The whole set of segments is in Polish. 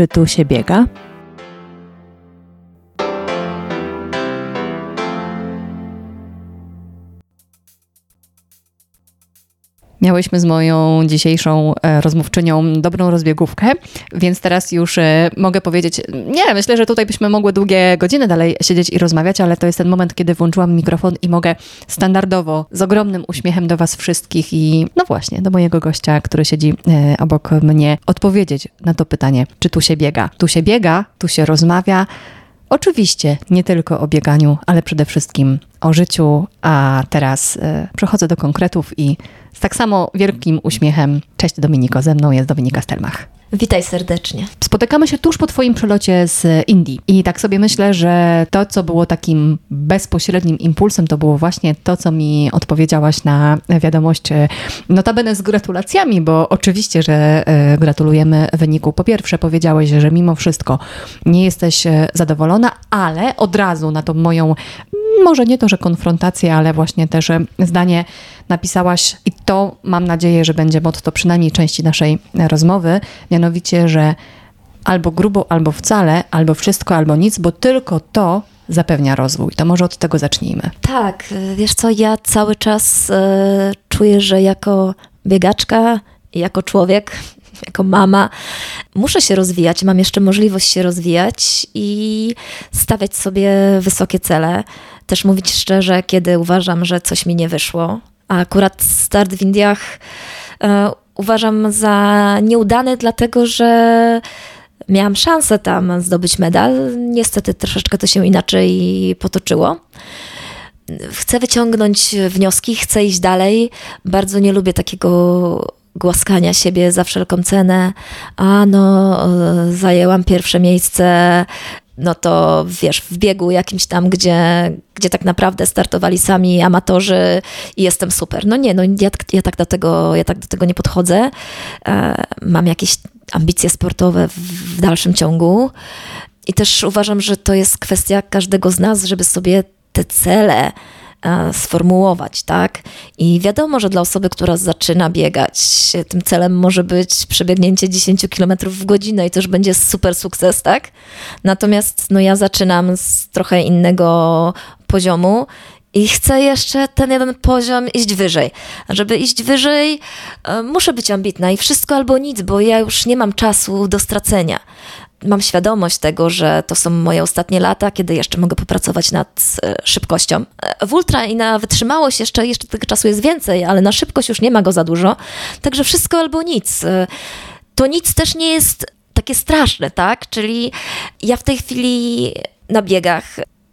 Czy tu się biega? Miałyśmy z moją dzisiejszą e, rozmówczynią dobrą rozbiegówkę, więc teraz już e, mogę powiedzieć, nie, myślę, że tutaj byśmy mogły długie godziny dalej siedzieć i rozmawiać, ale to jest ten moment, kiedy włączyłam mikrofon i mogę standardowo, z ogromnym uśmiechem do Was wszystkich i no właśnie, do mojego gościa, który siedzi e, obok mnie, odpowiedzieć na to pytanie, czy tu się biega. Tu się biega, tu się rozmawia. Oczywiście nie tylko o bieganiu, ale przede wszystkim o życiu, a teraz przechodzę do konkretów i z tak samo wielkim uśmiechem. Cześć Dominiko, ze mną jest Dominika Stelmach. Witaj serdecznie. Spotykamy się tuż po Twoim przelocie z Indii i tak sobie myślę, że to, co było takim bezpośrednim impulsem, to było właśnie to, co mi odpowiedziałaś na wiadomość, notabene z gratulacjami, bo oczywiście, że e, gratulujemy wyniku. Po pierwsze powiedziałeś, że mimo wszystko nie jesteś e, zadowolona, ale od razu na tą moją, może nie to, że konfrontację, ale właśnie też zdanie napisałaś, i to mam nadzieję, że będzie motto przynajmniej części naszej rozmowy, mianowicie, że albo grubo, albo wcale, albo wszystko, albo nic, bo tylko to zapewnia rozwój. To może od tego zacznijmy. Tak, wiesz co, ja cały czas e, czuję, że jako biegaczka, jako człowiek, jako mama, muszę się rozwijać, mam jeszcze możliwość się rozwijać i stawiać sobie wysokie cele. Też mówić szczerze, kiedy uważam, że coś mi nie wyszło, a akurat start w Indiach e, uważam za nieudany, dlatego że miałam szansę tam zdobyć medal. Niestety troszeczkę to się inaczej potoczyło. Chcę wyciągnąć wnioski, chcę iść dalej. Bardzo nie lubię takiego głaskania siebie za wszelką cenę. A no, e, zajęłam pierwsze miejsce, no to wiesz, w biegu jakimś tam, gdzie, gdzie tak naprawdę startowali sami amatorzy i jestem super. No nie, no ja, ja, tak, do tego, ja tak do tego nie podchodzę. E, mam jakieś ambicje sportowe w, dalszym ciągu i też uważam, że to jest kwestia każdego z nas, żeby sobie te cele sformułować, tak? I wiadomo, że dla osoby, która zaczyna biegać, tym celem może być przebiegnięcie 10 km w godzinę i to już będzie super sukces, tak? Natomiast no ja zaczynam z trochę innego poziomu i chcę jeszcze ten jeden poziom iść wyżej. A żeby iść wyżej, e, muszę być ambitna i wszystko albo nic, bo ja już nie mam czasu do stracenia mam świadomość tego, że to są moje ostatnie lata, kiedy jeszcze mogę popracować nad e, szybkością. E, w ultra i na wytrzymałość jeszcze, jeszcze tego czasu jest więcej, ale na szybkość już nie ma go za dużo. Także wszystko albo nic. E, to nic też nie jest takie straszne, tak? Czyli ja w tej chwili na biegach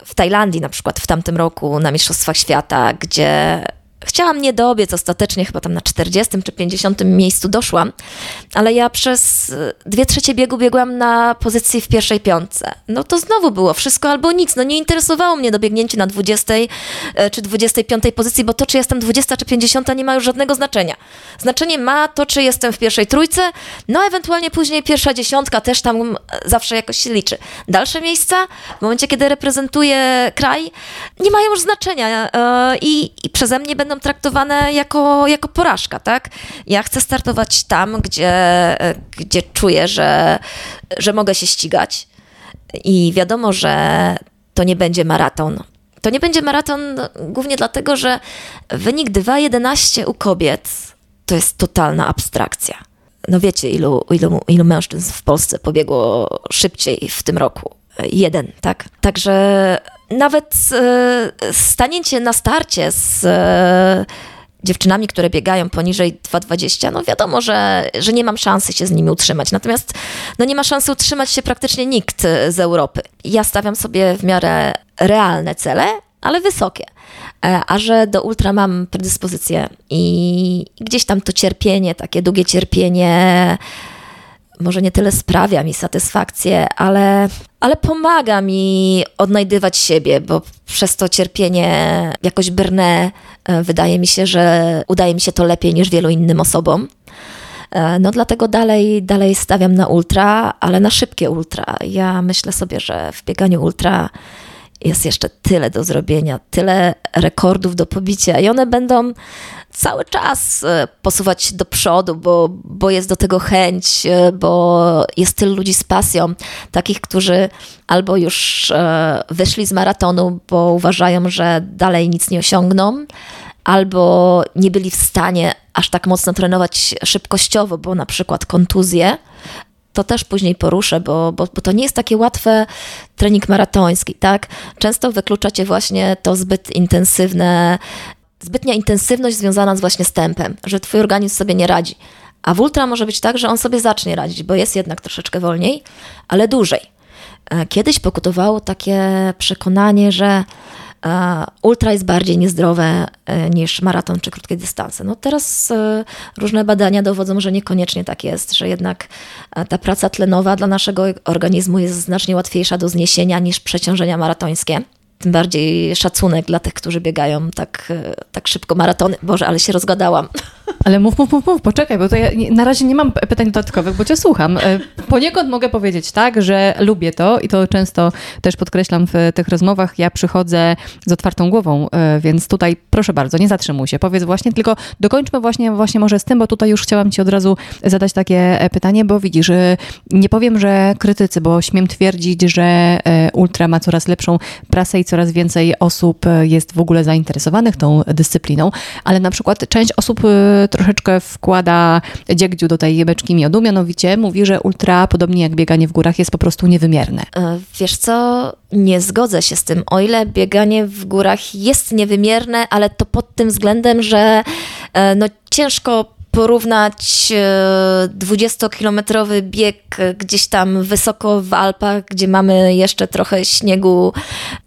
w Tajlandii na przykład w tamtym roku na Mistrzostwach Świata, gdzie Chciałam nie dobiec, ostatecznie chyba tam na 40 czy 50 miejscu doszłam, ale ja przez e, dwie trzecie biegu biegłam na pozycji w pierwszej piątce. No to znowu było wszystko albo nic. No nie interesowało mnie dobiegnięcie na 20 e, czy 25 pozycji, bo to, czy jestem 20 czy 50 nie ma już żadnego znaczenia. Znaczenie ma to, czy jestem w pierwszej trójce, no ewentualnie później pierwsza dziesiątka też tam e, zawsze jakoś się liczy. Dalsze miejsca, w momencie, kiedy reprezentuję kraj, nie mają już znaczenia i, i przeze mnie będą traktowane jako, jako porażka, tak? Ja chcę startować tam, gdzie, gdzie czuję, że, że mogę się ścigać. I wiadomo, że to nie będzie maraton. To nie będzie maraton głównie dlatego, że wynik 2.11 u kobiet to jest totalna abstrakcja. No wiecie, ilu, ilu, ilu mężczyzn w Polsce pobiegło szybciej w tym roku? Jeden, tak? Także nawet e, stanięcie na starcie z e, dziewczynami, które biegają poniżej 2,20, no wiadomo, że, że nie mam szansy się z nimi utrzymać. Natomiast no nie ma szansy utrzymać się praktycznie nikt z Europy. Ja stawiam sobie w miarę realne cele, ale wysokie. E, a że do ultra mam predyspozycję i gdzieś tam to cierpienie, takie długie cierpienie może nie tyle sprawia mi satysfakcję, ale, ale pomaga mi odnajdywać siebie, bo przez to cierpienie jakoś brnę. E, wydaje mi się, że udaje mi się to lepiej niż wielu innym osobom. E, no dlatego dalej, dalej stawiam na ultra, ale na szybkie ultra. Ja myślę sobie, że w bieganiu ultra jest jeszcze tyle do zrobienia, tyle rekordów do pobicia i one będą cały czas e, posuwać do przodu, bo, bo jest do tego chęć, e, bo jest tylu ludzi z pasją, takich, którzy albo już e, wyszli z maratonu, bo uważają, że dalej nic nie osiągną, albo nie byli w stanie aż tak mocno trenować szybkościowo, bo na przykład kontuzje, to też później poruszę, bo, bo, bo, to nie jest takie łatwe trening maratoński, tak? Często wykluczacie właśnie to zbyt intensywne, zbytnia intensywność związana z właśnie z tempem, że twój organizm sobie nie radzi. A w ultra może być tak, że on sobie zacznie radzić, bo jest jednak troszeczkę wolniej, ale dłużej. E, kiedyś pokutowało takie przekonanie, że ultra jest bardziej niezdrowe e, niż maraton czy krótkie dystanse. No teraz e, różne badania dowodzą, że niekoniecznie tak jest, że jednak ta praca tlenowa dla naszego organizmu jest znacznie łatwiejsza do zniesienia niż przeciążenia maratońskie tym bardziej szacunek dla tych, którzy biegają tak, tak szybko maratony. Boże, ale się rozgadałam. Ale mów, mów, mów, mów, poczekaj, bo to ja na razie nie mam pytań dodatkowych, bo cię słucham. E, poniekąd mogę powiedzieć tak, że lubię to i to często też podkreślam w tych rozmowach. Ja przychodzę z otwartą głową, e, więc tutaj proszę bardzo, nie zatrzymuj się. Powiedz właśnie, tylko dokończmy właśnie, właśnie może z tym, bo tutaj już chciałam ci od razu zadać takie e, pytanie, bo widzisz, nie powiem, że krytycy, bo śmiem twierdzić, że Ultra ma coraz lepszą prasę i coraz więcej osób jest w ogóle zainteresowanych tą dyscypliną, ale na przykład część osób troszeczkę wkłada dziegdziu do tej beczki miodu, mianowicie mówi, że ultra, podobnie jak bieganie w górach, jest po prostu niewymierne. E, wiesz co, nie zgodzę się z tym. O ile bieganie w górach jest niewymierne, ale to pod tym względem, że e, no, ciężko porównać 20-kilometrowy e, bieg gdzieś tam wysoko w Alpach, gdzie mamy jeszcze trochę śniegu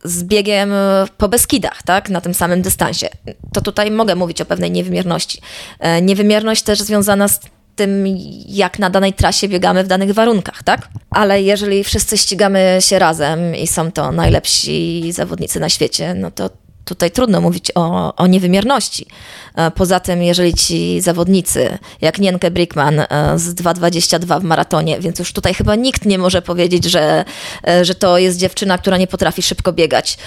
z biegiem po Beskidach, tak, na tym samym dystansie. To tutaj mogę mówić o pewnej niewymierności. E, niewymierność też związana z tym, jak na danej trasie biegamy w danych warunkach, tak? Ale jeżeli wszyscy ścigamy się razem i są to najlepsi zawodnicy na świecie, no to tutaj trudno mówić o, o niewymierności. E, poza tym, jeżeli ci zawodnicy, jak Nienke Brickman e, z 2,22 w maratonie, więc już tutaj chyba nikt nie może powiedzieć, że, e, że to jest dziewczyna, która nie potrafi szybko biegać.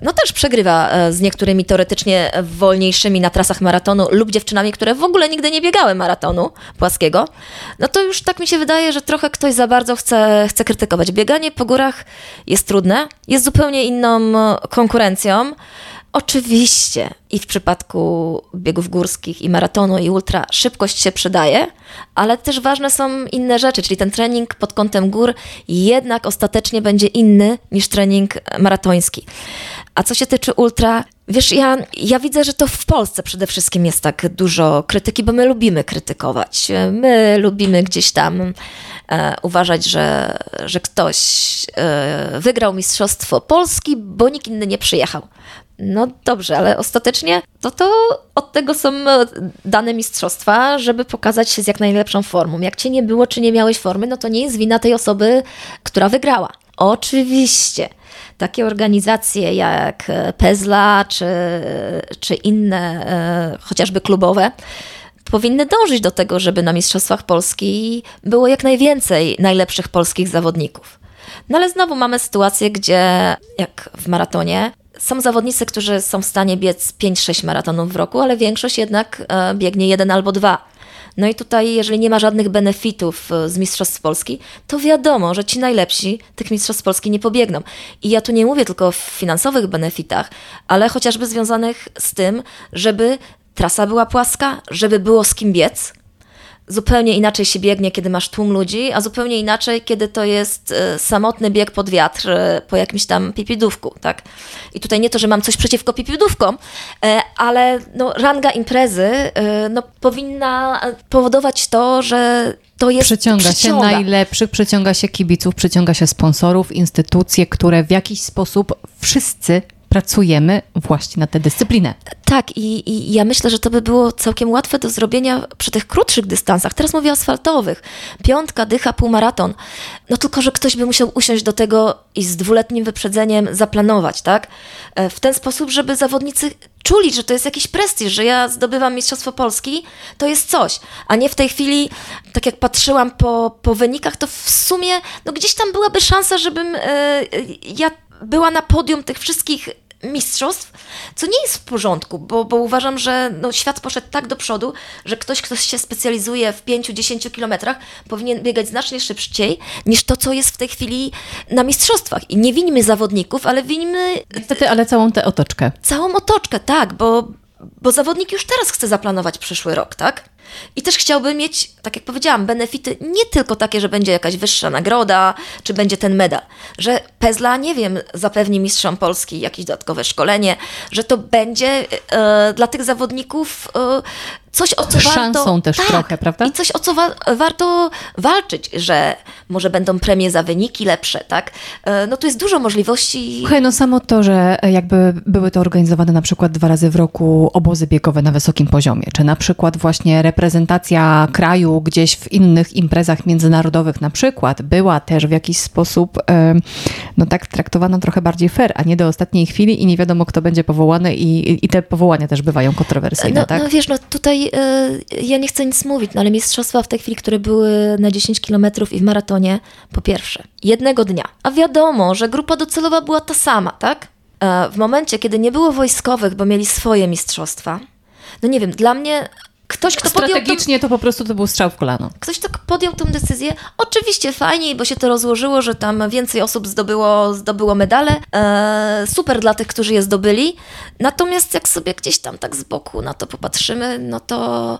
No też przegrywa z niektórymi teoretycznie wolniejszymi na trasach maratonu lub dziewczynami, które w ogóle nigdy nie biegały maratonu płaskiego. No to już tak mi się wydaje, że trochę ktoś za bardzo chce, chce krytykować. Bieganie po górach jest trudne, jest zupełnie inną konkurencją. Oczywiście i w przypadku biegów górskich i maratonu i ultra szybkość się przydaje, ale też ważne są inne rzeczy, czyli ten trening pod kątem gór jednak ostatecznie będzie inny niż trening maratoński. A co się tyczy ultra, wiesz, ja, ja widzę, że to w Polsce przede wszystkim jest tak dużo krytyki, bo my lubimy krytykować. My lubimy gdzieś tam e, uważać, że, że ktoś e, wygrał Mistrzostwo Polski, bo nikt inny nie przyjechał. No dobrze, ale ostatecznie to, to od tego są e, dane mistrzostwa, żeby pokazać się z jak najlepszą formą. Jak cię nie było, czy nie miałeś formy, no to nie jest wina tej osoby, która wygrała. Oczywiście. Takie organizacje jak e, Pezla czy, czy inne, e, chociażby klubowe, powinny dążyć do tego, żeby na Mistrzostwach Polski było jak najwięcej najlepszych polskich zawodników. No ale znowu mamy sytuację, gdzie jak w maratonie są zawodnicy, którzy są w stanie biec 5-6 maratonów w roku, ale większość jednak e, biegnie jeden albo dwa. No i tutaj, jeżeli nie ma żadnych benefitów e, z Mistrzostw Polski, to wiadomo, że ci najlepsi tych Mistrzostw Polski nie pobiegną. I ja tu nie mówię tylko o finansowych benefitach, ale chociażby związanych z tym, żeby trasa była płaska, żeby było z kim biec, zupełnie inaczej się biegnie, kiedy masz tłum ludzi, a zupełnie inaczej, kiedy to jest e, samotny bieg pod wiatr e, po jakimś tam pipidówku, tak? I tutaj nie to, że mam coś przeciwko pipidówkom, e, ale no, ranga imprezy no, powinna powodować to, że to jest przyciąga, przyciąga się najlepszych, przyciąga się kibiców, przyciąga się sponsorów, instytucje, które w jakiś sposób wszyscy pracujemy właśnie na tę dyscyplinę. Tak, i, i, ja myślę, że to by było całkiem łatwe do zrobienia przy tych krótszych dystansach. Teraz mówię asfaltowych. Piątka, dycha, półmaraton. No tylko, że ktoś by musiał usiąść do tego i z dwuletnim wyprzedzeniem zaplanować, tak? E, w ten sposób, żeby zawodnicy czuli, że to jest jakiś prestiż, że ja zdobywam Mistrzostwo Polski, to jest coś. A nie w tej chwili, tak jak patrzyłam po, po wynikach, to w sumie no gdzieś tam byłaby szansa, żebym e, ja była na podium tych wszystkich mistrzostw, co nie jest w porządku, bo, bo uważam, że no, świat poszedł tak do przodu, że ktoś, kto się specjalizuje w 5-10 kilometrach, powinien biegać znacznie szybciej niż to, co jest w tej chwili na mistrzostwach. I nie winimy zawodników, ale winimy... Niestety, ale całą tę otoczkę. Całą otoczkę, tak, bo, bo zawodnik już teraz chce zaplanować przyszły rok, tak? I też chciałby mieć, tak jak powiedziałam, benefity nie tylko takie, że będzie jakaś wyższa nagroda, czy będzie ten medal, że Pezla, nie wiem, zapewni mistrzom Polski jakieś dodatkowe szkolenie, że to będzie e, dla tych zawodników e, coś, o co Szansą warto... też tak, trochę, prawda? I coś, o co wa warto walczyć, że może będą premie za wyniki lepsze, tak? E, no tu jest dużo możliwości. Słuchaj, no samo to, że jakby były to organizowane na przykład dwa razy w roku obozy biegowe na wysokim poziomie, czy na przykład właśnie reprezentacja kraju gdzieś w innych imprezach międzynarodowych na przykład była też w jakiś sposób no tak traktowana trochę bardziej fair, a nie do ostatniej chwili i nie wiadomo kto będzie powołany i, i te powołania też bywają kontrowersyjne, no, tak? No wiesz, no tutaj y, ja nie chcę nic mówić, no ale mistrzostwa w tej chwili, które były na 10 kilometrów i w maratonie, po pierwsze, jednego dnia, a wiadomo, że grupa docelowa była ta sama, tak? E, w momencie, kiedy nie było wojskowych, bo mieli swoje mistrzostwa, no nie wiem, dla mnie ktoś, kto Strategicznie tą, to po prostu to był strzał w kolano. Ktoś tak podjął tę decyzję. Oczywiście fajniej, bo się to rozłożyło, że tam więcej osób zdobyło, zdobyło medale. Eee, super dla tych, którzy je zdobyli. Natomiast jak sobie gdzieś tam tak z boku na to popatrzymy, no to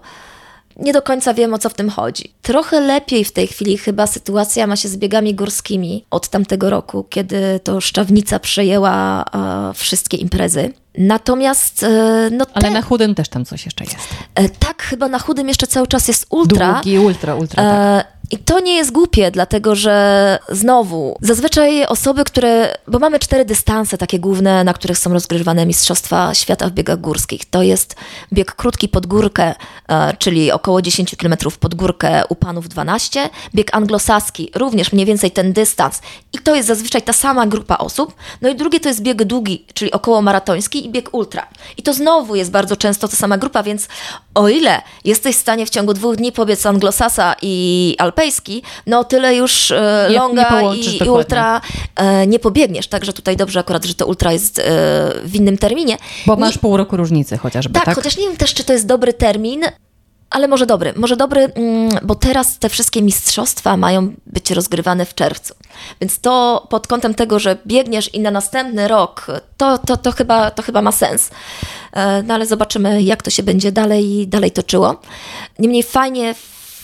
nie do końca wiem, o co w tym chodzi. Trochę lepiej w tej chwili chyba sytuacja ma się z biegami górskimi od tamtego roku, kiedy to Szczawnica przejęła e, wszystkie imprezy. Natomiast. E, no Ale na chudym też tam coś jeszcze jest. E, tak, chyba na chudym jeszcze cały czas jest ultra. Długi, ultra, ultra. Tak. E, I to nie jest głupie, dlatego że znowu, zazwyczaj osoby, które. Bo mamy cztery dystanse takie główne, na których są rozgrywane Mistrzostwa Świata w biegach górskich. To jest bieg krótki pod górkę, czyli około 10 km pod górkę, u panów 12. Bieg anglosaski, również mniej więcej ten dystans. I to jest zazwyczaj ta sama grupa osób. No i drugie to jest bieg długi, czyli około maratoński i bieg ultra. I to znowu jest bardzo często ta sama grupa, więc o ile jesteś w stanie w ciągu dwóch dni pobiec anglosasa i alpejski, no tyle już e, longa nie, nie i, i, ultra e, nie pobiegniesz. Także tutaj dobrze akurat, że to ultra jest e, w innym terminie. Bo masz nie, pół roku różnicy chociażby, tak, tak? chociaż nie wiem też, czy to jest dobry termin, ale może dobry, może dobry, mm, bo teraz te wszystkie mistrzostwa mają być rozgrywane w czerwcu. Więc to pod kątem tego, że biegniesz i na następny rok, to, to, to, chyba, to chyba ma sens. No ale zobaczymy, jak to się będzie dalej, dalej toczyło. Niemniej fajnie,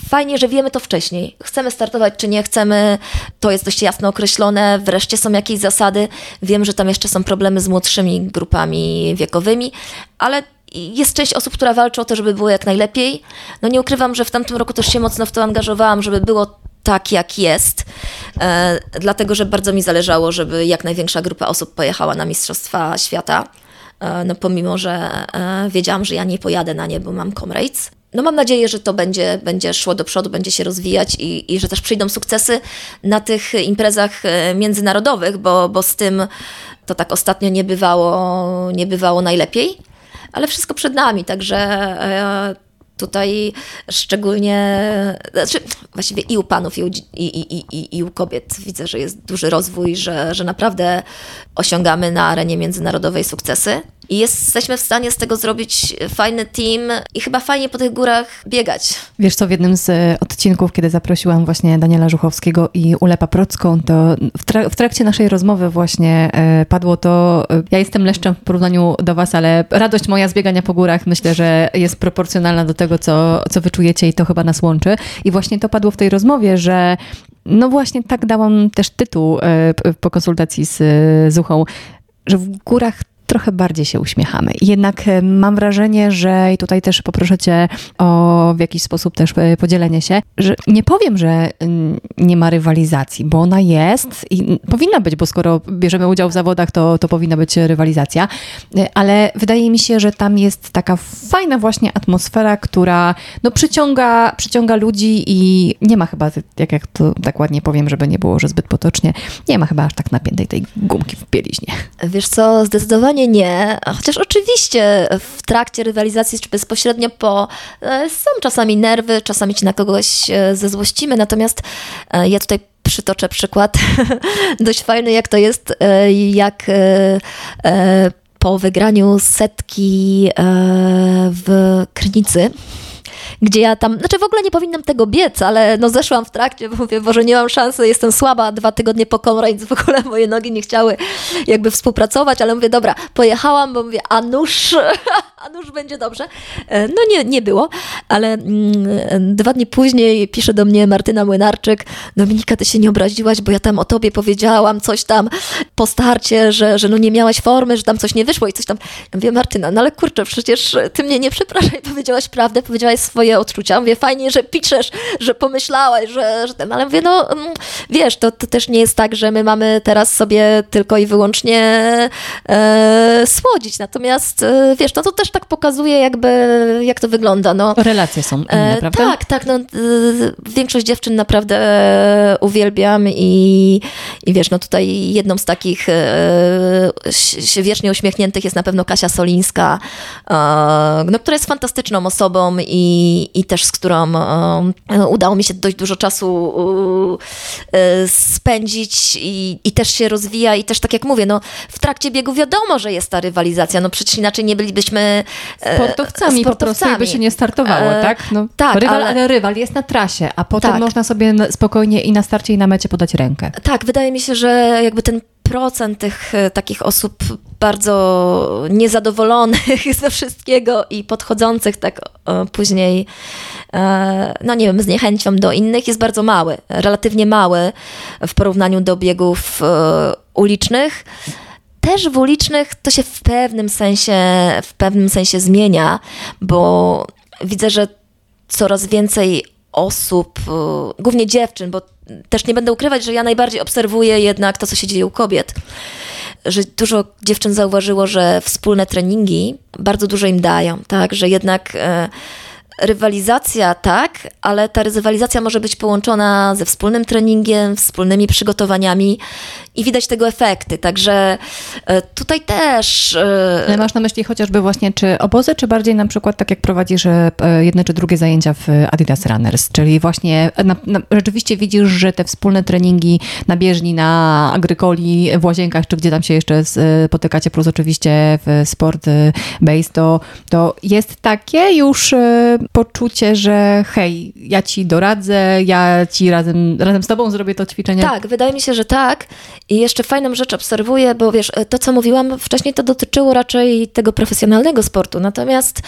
fajnie, że wiemy to wcześniej. Chcemy startować, czy nie chcemy, to jest dość jasno określone. Wreszcie są jakieś zasady. Wiem, że tam jeszcze są problemy z młodszymi grupami wiekowymi, ale jest część osób, która walczy o to, żeby było jak najlepiej. No nie ukrywam, że w tamtym roku też się mocno w to angażowałam, żeby było tak, jak jest, e, dlatego że bardzo mi zależało, żeby jak największa grupa osób pojechała na Mistrzostwa Świata. E, no pomimo, że e, wiedziałam, że ja nie pojadę na nie, bo mam Comrades. No mam nadzieję, że to będzie, będzie szło do przodu, będzie się rozwijać i, i że też przyjdą sukcesy na tych imprezach e, międzynarodowych, bo, bo z tym to tak ostatnio nie bywało, nie bywało najlepiej ale wszystko przed nami, także e, tutaj szczególnie, znaczy właściwie i u panów, i u, i, i, i, i u kobiet widzę, że jest duży rozwój, że, że naprawdę osiągamy na arenie międzynarodowej sukcesy i jesteśmy w stanie z tego zrobić fajny team i chyba fajnie po tych górach biegać. Wiesz co, w jednym z e, odcinków, kiedy zaprosiłam właśnie Daniela Żuchowskiego i Ulepa Procką, to w, trak w trakcie naszej rozmowy właśnie e, padło to, e, ja jestem leszczem w porównaniu do was, ale radość moja z biegania po górach myślę, że jest proporcjonalna do tego, co, co wyczujecie i to chyba nas łączy. I właśnie to padło w tej rozmowie, że no właśnie tak dałam też tytuł po konsultacji z Zuchą, że w górach trochę bardziej się uśmiechamy. Jednak e, mam wrażenie, że i tutaj też poproszę Cię o w jakiś sposób też e, podzielenie się, że nie powiem, że nie ma rywalizacji, bo ona jest i powinna być, bo skoro bierzemy udział w zawodach, to, to powinna być rywalizacja, e, ale wydaje mi się, że tam jest taka fajna właśnie atmosfera, która no, przyciąga, przyciąga ludzi i nie ma chyba, jak, jak to tak ładnie powiem, żeby nie było, że zbyt potocznie, nie ma chyba aż tak napiętej tej gumki w bieliźnie. Wiesz co, zdecydowanie Zdecydowanie nie. Chociaż oczywiście w trakcie rywalizacji, czy bezpośrednio po, e, są czasami nerwy, czasami ci na kogoś e, zezłościmy, natomiast e, ja tutaj przytoczę przykład. Dość fajny, jak to jest, jak po wygraniu setki w Krynicy gdzie ja tam, znaczy w ogóle nie powinnam tego biec, ale no zeszłam w trakcie, bo mówię, Boże, nie mam szansy, jestem słaba, dwa tygodnie po Comrades w ogóle moje nogi nie chciały jakby współpracować, ale mówię, dobra, pojechałam, bo mówię, a nuż, a nuż będzie dobrze. E, no nie, nie było, ale mm, dwa dni później pisze do mnie Martyna Młynarczyk, Dominika, ty się nie obraziłaś, bo ja tam o tobie powiedziałam coś tam po starcie, że, że no nie miałaś formy, że tam coś nie wyszło i coś tam. Ja mówię, Martyna, no ale kurczę, przecież ty mnie nie przepraszaj, powiedziałaś prawdę, powiedziałaś swoje odczucia. Mówię, fajnie, że piszesz, że pomyślałaś, że, że ten, ale mówię, no mm, wiesz, to, to też nie jest tak, że my mamy teraz sobie tylko i wyłącznie e, słodzić. Natomiast e, wiesz, no to też tak pokazuje jakby, jak to wygląda. No. Relacje są inne, e, prawda? Tak, tak. No, e, większość dziewczyn naprawdę uwielbiam i, i wiesz, no tutaj jedną z takich e, wiecznie uśmiechniętych jest na pewno Kasia Solińska, e, no, która jest fantastyczną osobą i, i też z którą e, udało mi się dość dużo czasu e, spędzić i, i też się rozwija i też tak jak mówię, no w trakcie biegu wiadomo, że jest ta rywalizacja, no przecież inaczej nie bylibyśmy sportowcami, sportowcami. po prostu jakby się nie startowało, tak? No, tak, rywal, ale... ale rywal jest na trasie, a potem tak. można sobie spokojnie i na starcie i na mecie podać rękę. Tak, wydaje mi się, że jakby ten procent tych e, takich osób bardzo niezadowolonych ze wszystkiego i podchodzących tak później, e, no nie wiem, z niechęcią do innych jest bardzo mały, relatywnie mały w porównaniu do biegów e, ulicznych. Też w ulicznych to się w pewnym sensie, w pewnym sensie zmienia, bo widzę, że coraz więcej osób, głównie dziewczyn, bo też nie będę ukrywać, że ja najbardziej obserwuję jednak to, co się dzieje u kobiet. Że dużo dziewczyn zauważyło, że wspólne treningi bardzo dużo im dają, tak? Że jednak. E, rywalizacja tak, ale ta rywalizacja może być połączona ze wspólnym treningiem, wspólnymi przygotowaniami i widać tego efekty. Także e, tutaj też. E, ale masz na myśli chociażby właśnie czy obozy, czy bardziej na przykład tak jak prowadzisz e, jedne czy drugie zajęcia w Adidas Runners, czyli właśnie na, na, rzeczywiście widzisz, że te wspólne treningi na bieżni, na agrykoli, w łazienkach, czy gdzie tam się jeszcze spotykacie, plus oczywiście w sport base, to, to jest takie już poczucie, że hej, ja ci doradzę, ja ci razem, razem z tobą zrobię to ćwiczenie? Tak, wydaje mi się, że tak. I jeszcze fajną rzecz obserwuję, bo wiesz, to co mówiłam wcześniej, to dotyczyło raczej tego profesjonalnego sportu. Natomiast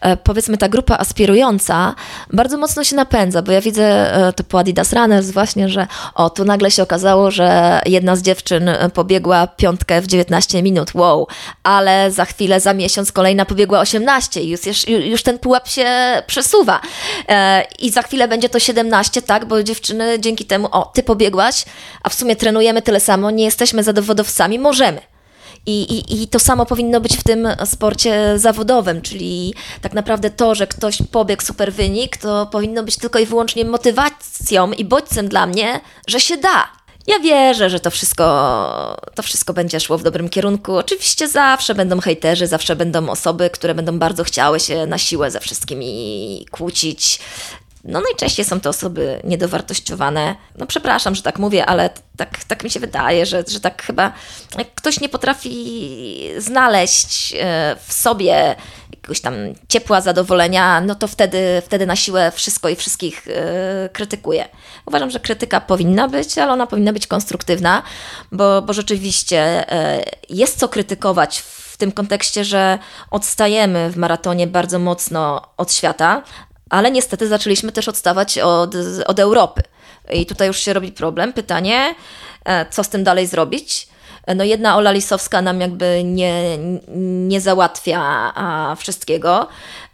e, powiedzmy ta grupa aspirująca bardzo mocno się napędza, bo ja widzę e, to po Adidas Runners właśnie, że o, tu nagle się okazało, że jedna z dziewczyn e, pobiegła piątkę w 19 minut, wow, ale za chwilę, za miesiąc kolejna pobiegła 18 i już, już ten pułap się przesuwa. E, I za chwilę będzie to 17, tak, bo dziewczyny dzięki temu, o, ty pobiegłaś, a w sumie trenujemy tyle samo, nie jesteśmy zawodowcami, możemy. I, i, I to samo powinno być w tym sporcie zawodowym, czyli tak naprawdę to, że ktoś pobiegł super wynik, to powinno być tylko i wyłącznie motywacją i bodźcem dla mnie, że się da. Ja wierzę, że to wszystko, to wszystko będzie szło w dobrym kierunku. Oczywiście zawsze będą hejterzy, zawsze będą osoby, które będą bardzo chciały się na siłę ze wszystkimi kłócić. No najczęściej są to osoby niedowartościowane. No przepraszam, że tak mówię, ale tak, tak mi się wydaje, że, że tak chyba ktoś nie potrafi znaleźć e, w sobie jakiegoś tam ciepła, zadowolenia, no to wtedy, wtedy na siłę wszystko i wszystkich yy, krytykuje. Uważam, że krytyka powinna być, ale ona powinna być konstruktywna, bo, bo rzeczywiście yy, jest co krytykować w tym kontekście, że odstajemy w maratonie bardzo mocno od świata, ale niestety zaczęliśmy też odstawać od, od Europy. I tutaj już się robi problem. Pytanie, e, co z tym dalej zrobić? no jedna Ola Lisowska nam jakby nie, nie załatwia wszystkiego.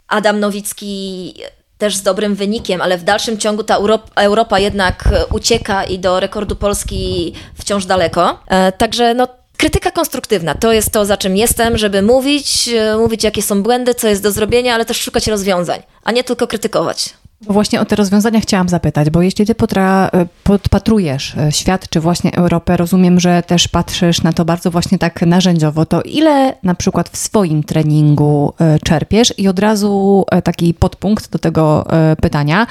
Adam Nowicki też z dobrym wynikiem, ale w dalszym ciągu ta Europa jednak ucieka i do rekordu Polski wciąż daleko. E, także no, krytyka konstruktywna to jest to, za czym jestem, żeby mówić, e, mówić jakie są błędy, co jest do zrobienia, ale też szukać rozwiązań, a nie tylko krytykować. Bo właśnie o te rozwiązania chciałam zapytać, bo jeśli ty potra, e, podpatrujesz e, świat, czy właśnie Europę, rozumiem, że też patrzysz na to bardzo właśnie tak narzędziowo, to ile na przykład w swoim treningu czerpiesz i od razu taki podpunkt do tego pytania,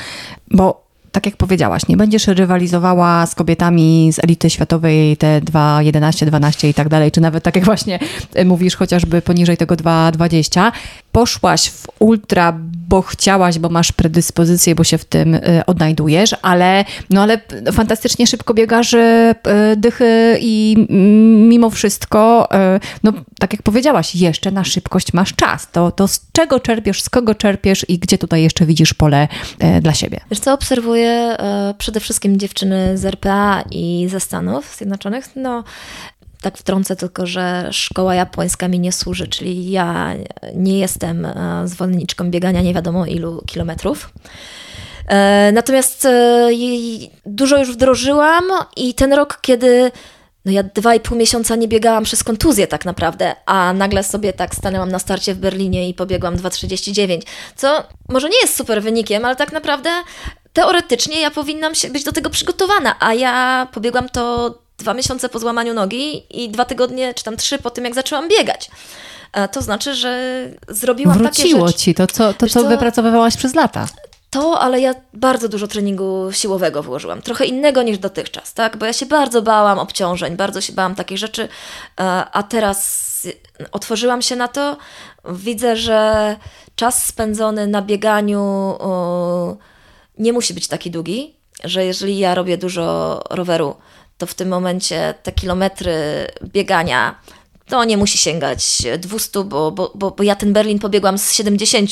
bo tak jak powiedziałaś, nie będziesz rywalizowała z kobietami z elity światowej te 2,11, 12 i tak dalej, czy nawet tak jak właśnie mówisz, chociażby poniżej tego 2,20. Poszłaś w ultra, bo chciałaś, bo masz predyspozycję, bo się w tym y, odnajdujesz, ale, no ale fantastycznie szybko biegasz y, dychy i mimo wszystko, y, no tak jak powiedziałaś, jeszcze na szybkość masz czas. To, to z czego czerpiesz, z kogo czerpiesz i gdzie tutaj jeszcze widzisz pole dla siebie? Wiesz co, obserwuję przede wszystkim dziewczyny z RPA i ze Stanów Zjednoczonych. No, tak wtrącę tylko, że szkoła japońska mi nie służy, czyli ja nie jestem e, zwolenniczką biegania nie wiadomo ilu kilometrów. E, natomiast e, dużo już wdrożyłam i ten rok, kiedy no ja dwa i pół miesiąca nie biegałam przez kontuzję tak naprawdę, a nagle sobie tak stanęłam na starcie w Berlinie i pobiegłam 2,39, co może nie jest super wynikiem, ale tak naprawdę teoretycznie ja powinnam być do tego przygotowana, a ja pobiegłam to dwa miesiące po złamaniu nogi i dwa tygodnie, czy tam trzy po tym, jak zaczęłam biegać. To znaczy, że zrobiłam Wróciło takie rzeczy. ci to, co, to, co, co wypracowywałaś przez lata. To, ale ja bardzo dużo treningu siłowego włożyłam. Trochę innego niż dotychczas, tak? Bo ja się bardzo bałam obciążeń, bardzo się bałam takich rzeczy, e, a teraz otworzyłam się na to. Widzę, że czas spędzony na bieganiu nie musi być taki długi, że jeżeli ja robię dużo roweru, to w tym momencie te kilometry biegania to nie musi sięgać 200, bo, bo, bo, bo ja ten Berlin pobiegłam z 70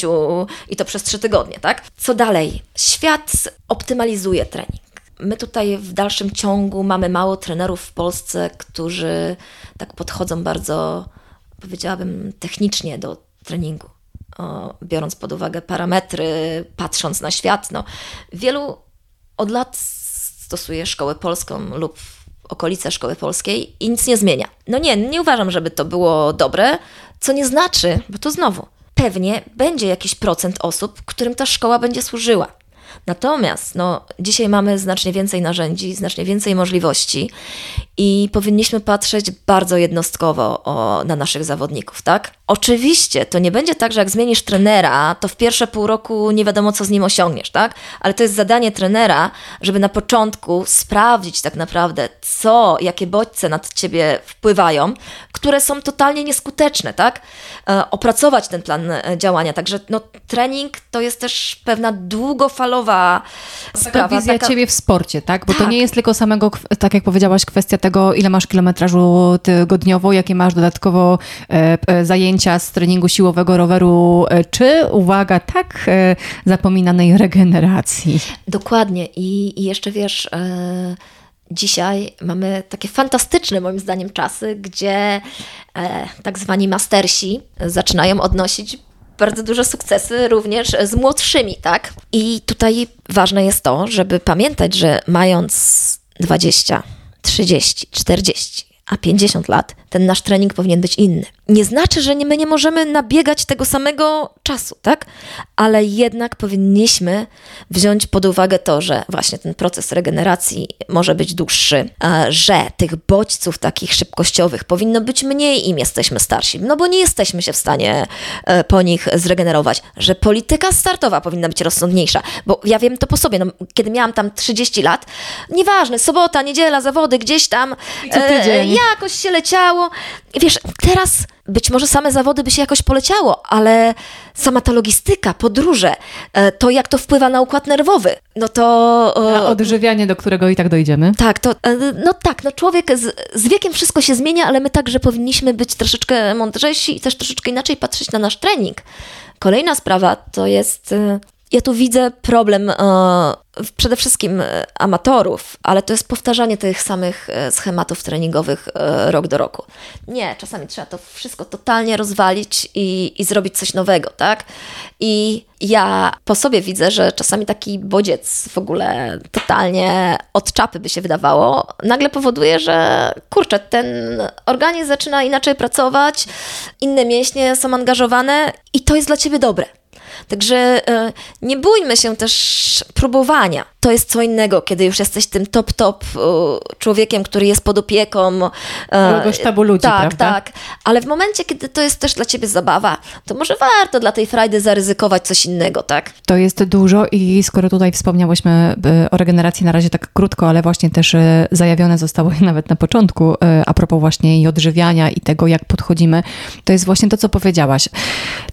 i to przez 3 tygodnie, tak? Co dalej? Świat optymalizuje trening. My tutaj w dalszym ciągu mamy mało trenerów w Polsce, którzy tak podchodzą bardzo, powiedziałabym, technicznie do treningu. O, biorąc pod uwagę parametry, patrząc na świat. No, wielu od lat stosuje szkołę polską lub okolice szkoły polskiej i nic nie zmienia. No nie, nie uważam, żeby to było dobre, co nie znaczy, bo to znowu, pewnie będzie jakiś procent osób, którym ta szkoła będzie służyła. Natomiast no, dzisiaj mamy znacznie więcej narzędzi, znacznie więcej możliwości i powinniśmy patrzeć bardzo jednostkowo o, na naszych zawodników, tak? Oczywiście to nie będzie tak, że jak zmienisz trenera, to w pierwsze pół roku nie wiadomo, co z nim osiągniesz, tak? Ale to jest zadanie trenera, żeby na początku sprawdzić tak naprawdę, co, jakie bodźce nad ciebie wpływają, które są totalnie nieskuteczne, tak? E, opracować ten plan e, działania. Także no, trening to jest też pewna długofalowa taka sprawa. wizja taka... ciebie w sporcie, tak? Bo tak. to nie jest tylko samego, tak jak powiedziałaś, kwestia tego, ile masz kilometrażu tygodniowo, jakie masz dodatkowo e, e, zajęcia z treningu siłowego roweru, e, czy, uwaga, tak zapominanej regeneracji. Dokładnie. I, i jeszcze wiesz dzisiaj mamy takie fantastyczne, moim zdaniem, czasy, gdzie e, tak zwani mastersi zaczynają odnosić bardzo duże sukcesy również z młodszymi, tak? I tutaj ważne jest to, żeby pamiętać, że mając 20, 30, 40, a 50 lat, ten nasz trening powinien być inny. Nie znaczy, że nie, my nie możemy nabiegać tego samego czasu, tak? Ale jednak powinniśmy wziąć pod uwagę to, że właśnie ten proces regeneracji może być dłuższy, że tych bodźców takich szybkościowych powinno być mniej, im jesteśmy starsi, no bo nie jesteśmy się w stanie e, po nich zregenerować, że polityka startowa powinna być rozsądniejsza, bo ja wiem to po sobie, no, kiedy miałam tam 30 lat, nieważne, sobota, niedziela, zawody, gdzieś tam, e, jakoś się leciało. Wiesz, teraz być może same zawody by się jakoś poleciało, ale sama ta logistyka, podróże, e, to jak to wpływa na układ nerwowy, no to... Na odżywianie, do którego i tak dojdziemy. Tak, to, e, no tak, no człowiek z, z wiekiem wszystko się zmienia, ale my także powinniśmy być troszeczkę mądrzejsi i też troszeczkę inaczej patrzeć na nasz trening. Kolejna sprawa to jest e, ja tu widzę problem e, przede wszystkim e, amatorów, ale to jest powtarzanie tych samych e, schematów treningowych rok do roku. Nie, czasami trzeba to wszystko totalnie rozwalić i, i zrobić coś nowego, tak? I ja po sobie widzę, że czasami taki bodziec w ogóle totalnie od czapy by się wydawało, nagle powoduje, że kurczę, ten organizm zaczyna inaczej pracować, inne mięśnie są angażowane i to jest dla ciebie dobre. Także e, nie bójmy się też próbowania. To jest co innego, kiedy już jesteś tym top, top człowiekiem, który jest pod opieką. Tego sztabu ludzi, tak, prawda? Tak, ale w momencie, kiedy to jest też dla ciebie zabawa, to może warto dla tej frajdy zaryzykować coś innego, tak? To jest dużo i skoro tutaj wspomniałyśmy o regeneracji na razie tak krótko, ale właśnie też zajawione zostało nawet na początku a propos właśnie i odżywiania i tego, jak podchodzimy, to jest właśnie to, co powiedziałaś.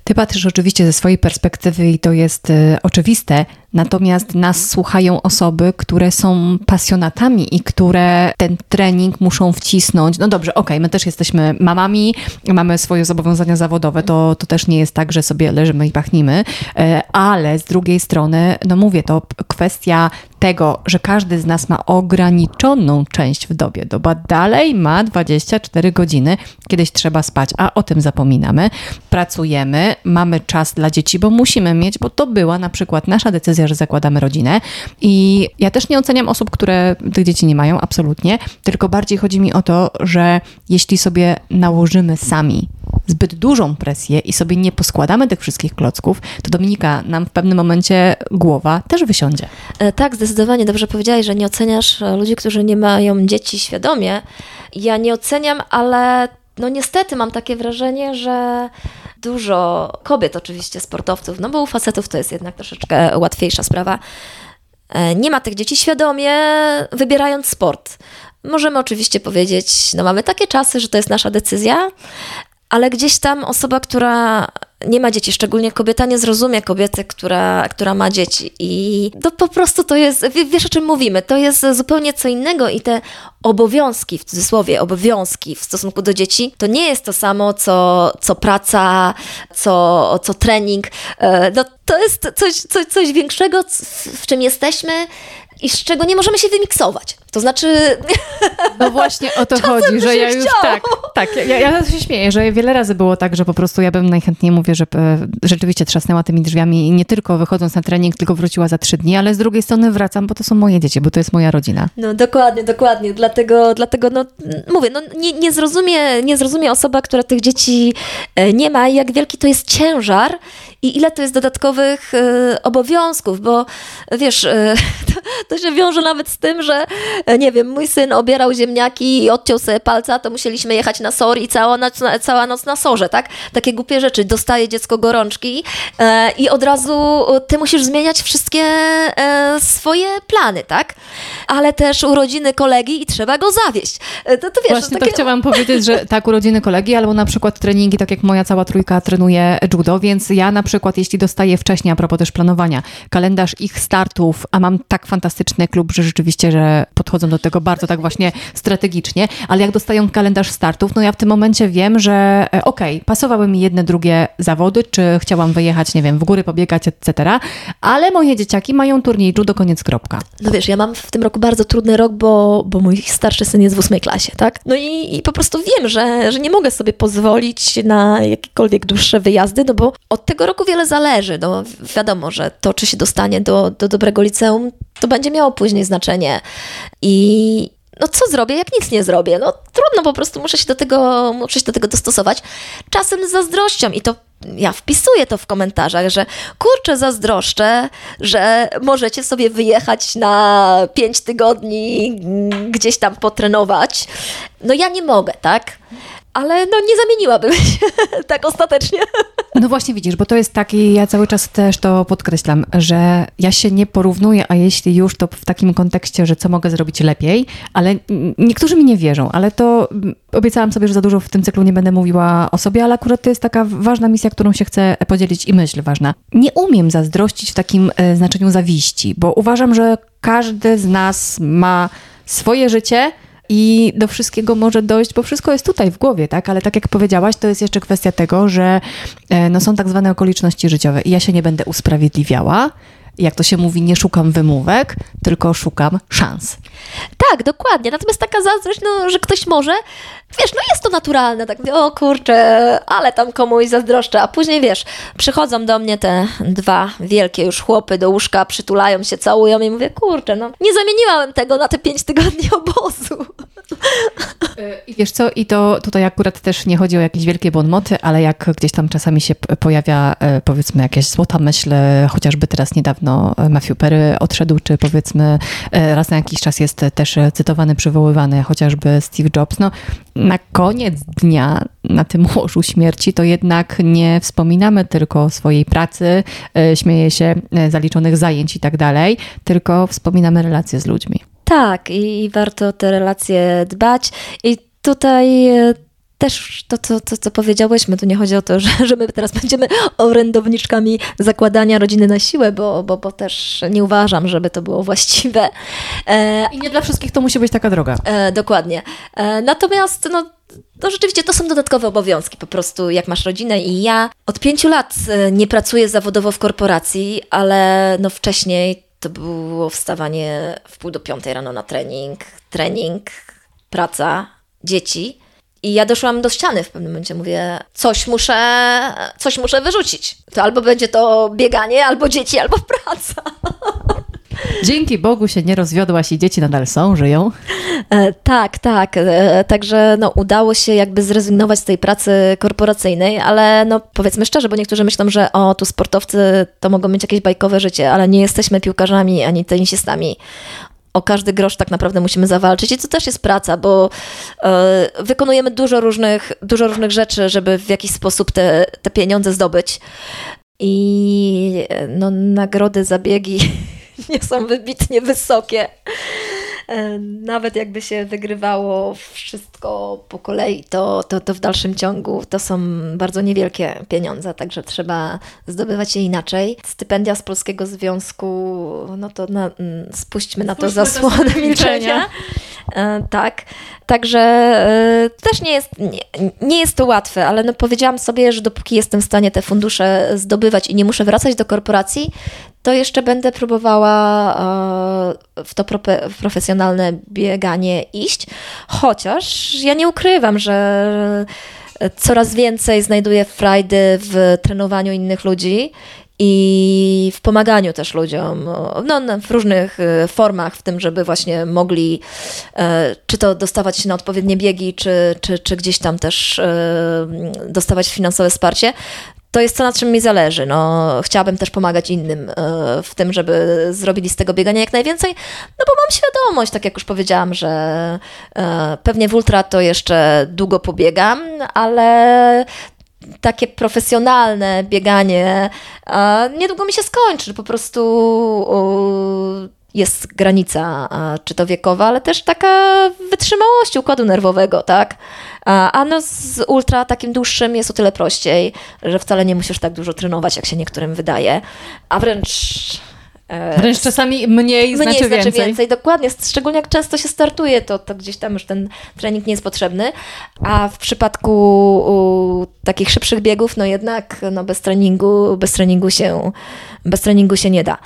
Ty patrzysz oczywiście ze swojej perspektywy i to jest oczywiste, Natomiast nas słuchają osoby, które są pasjonatami i które ten trening muszą wcisnąć. No dobrze, okej, okay, my też jesteśmy mamami, mamy swoje zobowiązania zawodowe, to, to też nie jest tak, że sobie leżymy i pachnimy, e, ale z drugiej strony, no mówię, to kwestia tego, że każdy z nas ma ograniczoną część w dobie. Doba dalej ma 24 godziny, kiedyś trzeba spać, a o tym zapominamy. Pracujemy, mamy czas dla dzieci, bo musimy mieć, bo to była na przykład nasza decyzja, że zakładamy rodzinę. I ja też nie oceniam osób, które tych dzieci nie mają, absolutnie, tylko bardziej chodzi mi o to, że jeśli sobie nałożymy sami zbyt dużą presję i sobie nie poskładamy tych wszystkich klocków, to Dominika, nam w pewnym momencie głowa też wysiądzie. E, tak, zdecydowanie dobrze powiedziałeś, że nie oceniasz e, ludzi, którzy nie mają dzieci świadomie. Ja nie oceniam, ale no niestety mam takie wrażenie, że dużo kobiet oczywiście, sportowców, no bo u facetów to jest jednak troszeczkę łatwiejsza sprawa, e, nie ma tych dzieci świadomie, wybierając sport. Możemy oczywiście powiedzieć, no mamy takie czasy, że to jest nasza decyzja, ale gdzieś tam osoba, która nie ma dzieci, szczególnie kobieta nie zrozumie kobiety, która, która ma dzieci. I to po prostu to jest, wiesz o czym mówimy, to jest zupełnie co innego i te obowiązki, w cudzysłowie obowiązki w stosunku do dzieci, to nie jest to samo, co, co praca, co, co trening. E, no, to jest coś, coś, coś większego, w czym jesteśmy i z czego nie możemy się wymiksować. To znaczy. No właśnie o to chodzi, że ja już. Tak, tak. Ja, ja się śmieję, że wiele razy było tak, że po prostu ja bym najchętniej mówię, że e, rzeczywiście trzasnęła tymi drzwiami i nie tylko wychodząc na trening, tylko wróciła za trzy dni, ale z drugiej strony wracam, bo to są moje dzieci, bo to jest moja rodzina. No dokładnie, dokładnie. Dlatego, dlatego no, mówię, no, nie, nie, zrozumie, nie zrozumie osoba, która tych dzieci e, nie ma, jak wielki to jest ciężar i ile to jest dodatkowych y, obowiązków, bo wiesz, y, to, to, się wiąże nawet z tym, że nie wiem, mój syn obierał ziemniaki i odciął sobie palca, to musieliśmy jechać na SOR i cała noc, cała noc na sorze, tak? Takie głupie rzeczy. Dostaje dziecko gorączki y, i od razu ty musisz zmieniać wszystkie swoje plany, tak? Ale też urodziny kolegi i trzeba go zawieść. To, to wiesz, Właśnie takie... to chciałam powiedzieć, że tak, urodziny kolegi, albo na przykład treningi, tak jak moja cała trójka trenuje judo, więc ja na przykład przykład, jeśli dostaję wcześniej, a propos też planowania, kalendarz ich startów, a mam tak fantastyczny klub, że rzeczywiście, że podchodzą do tego bardzo tak właśnie strategicznie, ale jak dostają kalendarz startów, no ja w tym momencie wiem, że e, okej, okay, pasowały mi jedne, drugie zawody, czy chciałam wyjechać, nie wiem, w góry pobiegać, etc., ale moje dzieciaki mają turniej judo, koniec, kropka. No wiesz, ja mam w tym roku bardzo trudny rok, bo, bo mój starszy syn jest w ósmej klasie, tak? No i, i po prostu wiem, że, że nie mogę sobie pozwolić na jakiekolwiek dłuższe wyjazdy, no bo od tego roku wiele zależy. No, wiadomo, że to, czy się dostanie do, do dobrego liceum, to będzie miało później znaczenie. I no co zrobię, jak nic nie zrobię? No trudno, po prostu muszę się do tego, muszę się do tego dostosować. Czasem z zazdrością i to ja wpisuję to w komentarzach, że kurczę, zazdroszczę, że możecie sobie wyjechać na pięć tygodni gdzieś tam potrenować. No ja nie mogę, tak? Ale no nie zamieniłabym się tak ostatecznie. No właśnie widzisz, bo to jest taki, ja cały czas też to podkreślam, że ja się nie porównuję, a jeśli już, to w takim kontekście, że co mogę zrobić lepiej, ale niektórzy mi nie wierzą, ale to obiecałam sobie, że za dużo w tym cyklu nie będę mówiła o sobie, ale akurat to jest taka ważna misja, którą się chcę podzielić i myśl ważna. Nie umiem zazdrościć w takim e, znaczeniu zawiści, bo uważam, że każdy z nas ma swoje życie, i do wszystkiego może dojść, bo wszystko jest tutaj w głowie, tak? Ale tak jak powiedziałaś, to jest jeszcze kwestia tego, że e, no, są tak zwane okoliczności życiowe i ja się nie będę usprawiedliwiała, jak to się mówi, nie szukam wymówek, tylko szukam szans. Tak, dokładnie. Natomiast taka zazdrość, no, że ktoś może, wiesz, no jest to naturalne, tak, o kurczę, ale tam komuś zazdroszczę, a później, wiesz, przychodzą do mnie te dwa wielkie już chłopy do łóżka, przytulają się, całują i mówię, kurczę, no nie zamieniłam tego na te pięć tygodni obozu. Wiesz co, i to tutaj akurat też nie chodzi o jakieś wielkie bonmoty, ale jak gdzieś tam czasami się pojawia e, powiedzmy jakaś złota myśl, e, chociażby teraz niedawno e, Matthew Perry odszedł, czy powiedzmy raz na jakiś czas jest też cytowany, przywoływany chociażby Steve Jobs, no na koniec dnia na tym łożu śmierci to jednak nie wspominamy tylko swojej pracy, śmieje się zaliczonych zajęć i tak dalej, tylko wspominamy relacje z ludźmi. Tak, i warto o te relacje dbać. I tutaj e, też to, co, to, co powiedziałyśmy, tu nie chodzi o to, że, że my teraz będziemy orędowniczkami zakładania rodziny na siłę, bo, bo, bo też nie uważam, żeby to było właściwe. E, I nie dla wszystkich to musi być taka droga. E, dokładnie. E, natomiast no, no rzeczywiście to są dodatkowe obowiązki, po prostu jak masz rodzinę i ja od pięciu lat e, nie pracuję zawodowo w korporacji, ale no wcześniej to było wstawanie w pół do piątej rano na trening, trening, praca, dzieci. I ja doszłam do ściany w pewnym momencie. Mówię, coś muszę, coś muszę wyrzucić. To albo będzie to bieganie, albo dzieci, albo praca. Dzięki Bogu się nie rozwiodłaś i dzieci nadal są, żyją. E, tak, tak. E, także no, udało się jakby zrezygnować z tej pracy korporacyjnej, ale no, powiedzmy szczerze, bo niektórzy myślą, że o, tu sportowcy to mogą mieć jakieś bajkowe życie, ale nie jesteśmy piłkarzami ani tenisistami o każdy grosz tak naprawdę musimy zawalczyć i to też jest praca, bo e, wykonujemy dużo różnych, dużo różnych rzeczy, żeby w jakiś sposób te, te pieniądze zdobyć. I no, nagrody, zabiegi nie są wybitnie wysokie. E, nawet jakby się wygrywało wszystko po kolei, to, to, to w dalszym ciągu to są bardzo niewielkie pieniądze, także trzeba zdobywać je inaczej. Stypendia z Polskiego Związku, no to na, mm, spuśćmy na to zasłonę milczenia. E, tak. Także e, też nie jest, nie, nie, jest to łatwe, ale no powiedziałam sobie, że dopóki jestem w stanie te fundusze zdobywać i nie muszę wracać do korporacji, to jeszcze będę próbowała e, w to profesjonalne bieganie iść. Chociaż ja nie ukrywam, że coraz więcej znajduję frajdy w trenowaniu innych ludzi i w pomaganiu też ludziom, no, w różnych e, formach, w tym, żeby właśnie mogli e, czy to dostawać się na odpowiednie biegi, czy, czy, czy gdzieś tam też dostawać finansowe wsparcie to jest to, na czym mi zależy. No, chciałabym też pomagać innym e, w tym, żeby zrobili z tego biegania jak najwięcej, no bo mam świadomość, tak jak już powiedziałam, że e, pewnie w ultra to jeszcze długo pobiegam, ale takie profesjonalne bieganie niedługo mi się skończy. Po prostu jest granica, czy to wiekowa, ale też taka wytrzymałości układu nerwowego, tak? A no z ultra takim dłuższym jest o tyle prościej, że wcale nie musisz tak dużo trenować, jak się niektórym wydaje, a wręcz Wręcz czasami mniej, mniej znaczy, znaczy więcej. więcej. Dokładnie, szczególnie jak często się startuje, to, to gdzieś tam już ten trening nie jest potrzebny, a w przypadku takich szybszych biegów, no jednak no bez treningu, bez treningu się, bez treningu się nie da.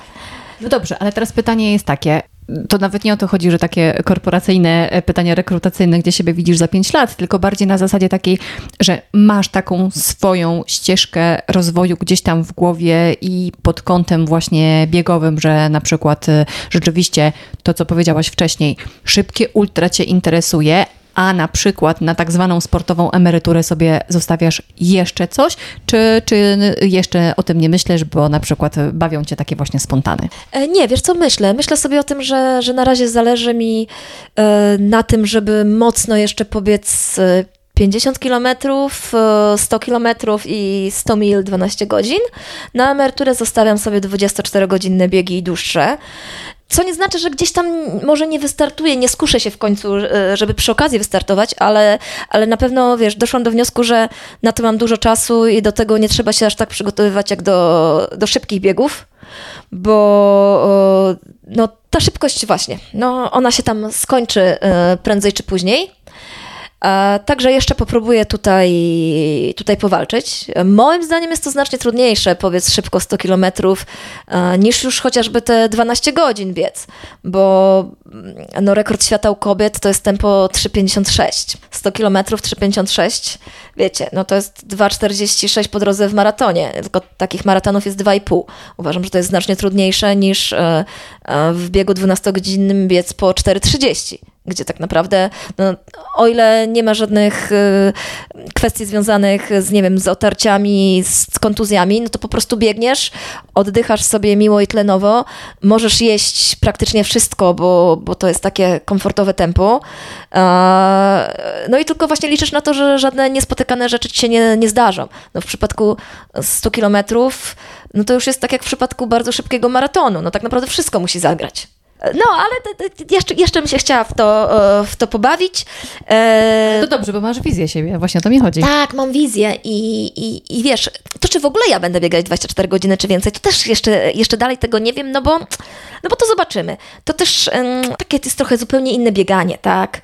No dobrze, ale teraz pytanie jest takie. To nawet nie o to chodzi, że takie korporacyjne e, pytania rekrutacyjne, gdzie siebie widzisz za 5 lat, tylko bardziej na zasadzie takiej, że masz taką swoją ścieżkę rozwoju gdzieś tam w głowie i pod kątem właśnie biegowym, że na przykład e, rzeczywiście to, co powiedziałaś wcześniej, szybkie ultra cię interesuje, a na przykład na tak zwaną sportową emeryturę sobie zostawiasz jeszcze coś, czy, czy jeszcze o tym nie myślisz, bo na przykład bawią cię takie właśnie spontany? E, nie, wiesz co myślę? Myślę sobie o tym, że, że na razie zależy mi e, na tym, żeby mocno jeszcze pobiec 50 km, 100 km i 100 mil 12 godzin. Na emeryturę zostawiam sobie 24-godzinne biegi i dłuższe. Co nie znaczy, że gdzieś tam może nie wystartuję, nie skuszę się w końcu, e, żeby przy okazji wystartować, ale, ale na pewno, wiesz, doszłam do wniosku, że na to mam dużo czasu i do tego nie trzeba się aż tak przygotowywać jak do, do szybkich biegów, bo no, ta szybkość właśnie, no, ona się tam skończy e, prędzej czy później. Także jeszcze popróbuję tutaj, tutaj powalczyć. Moim zdaniem jest to znacznie trudniejsze, powiedz szybko 100 km, niż już chociażby te 12 godzin biec, bo mm, no, rekord świata u kobiet to jest tempo 3,56. 100 km 3,56, wiecie, no to jest 2,46 po drodze w maratonie, tylko takich maratonów jest 2,5. Uważam, że to jest znacznie trudniejsze niż e, e, w biegu 12-godzinnym biec po 4,30 gdzie tak naprawdę, no, o ile nie ma żadnych y, kwestii związanych z, nie wiem, z otarciami, z kontuzjami, no to po prostu biegniesz, oddychasz sobie miło i tlenowo, możesz jeść praktycznie wszystko, bo, bo to jest takie komfortowe tempo. No i tylko właśnie liczysz na to, że żadne niespotykane rzeczy ci się nie, nie zdarzą. No w przypadku 100 kilometrów, no to już jest tak jak w przypadku bardzo szybkiego maratonu. No tak naprawdę wszystko musi zagrać. No, ale jeszcze, jeszcze bym się chciała w to, e, w to pobawić. E, to dobrze, bo masz wizję siebie, właśnie o to mi chodzi. Tak, mam wizję i, i, i wiesz, to czy w ogóle ja będę biegać 24 godziny czy więcej, to też jeszcze, jeszcze dalej tego nie wiem, no bo, no bo to zobaczymy. To też um, takie jest trochę zupełnie inne bieganie, tak?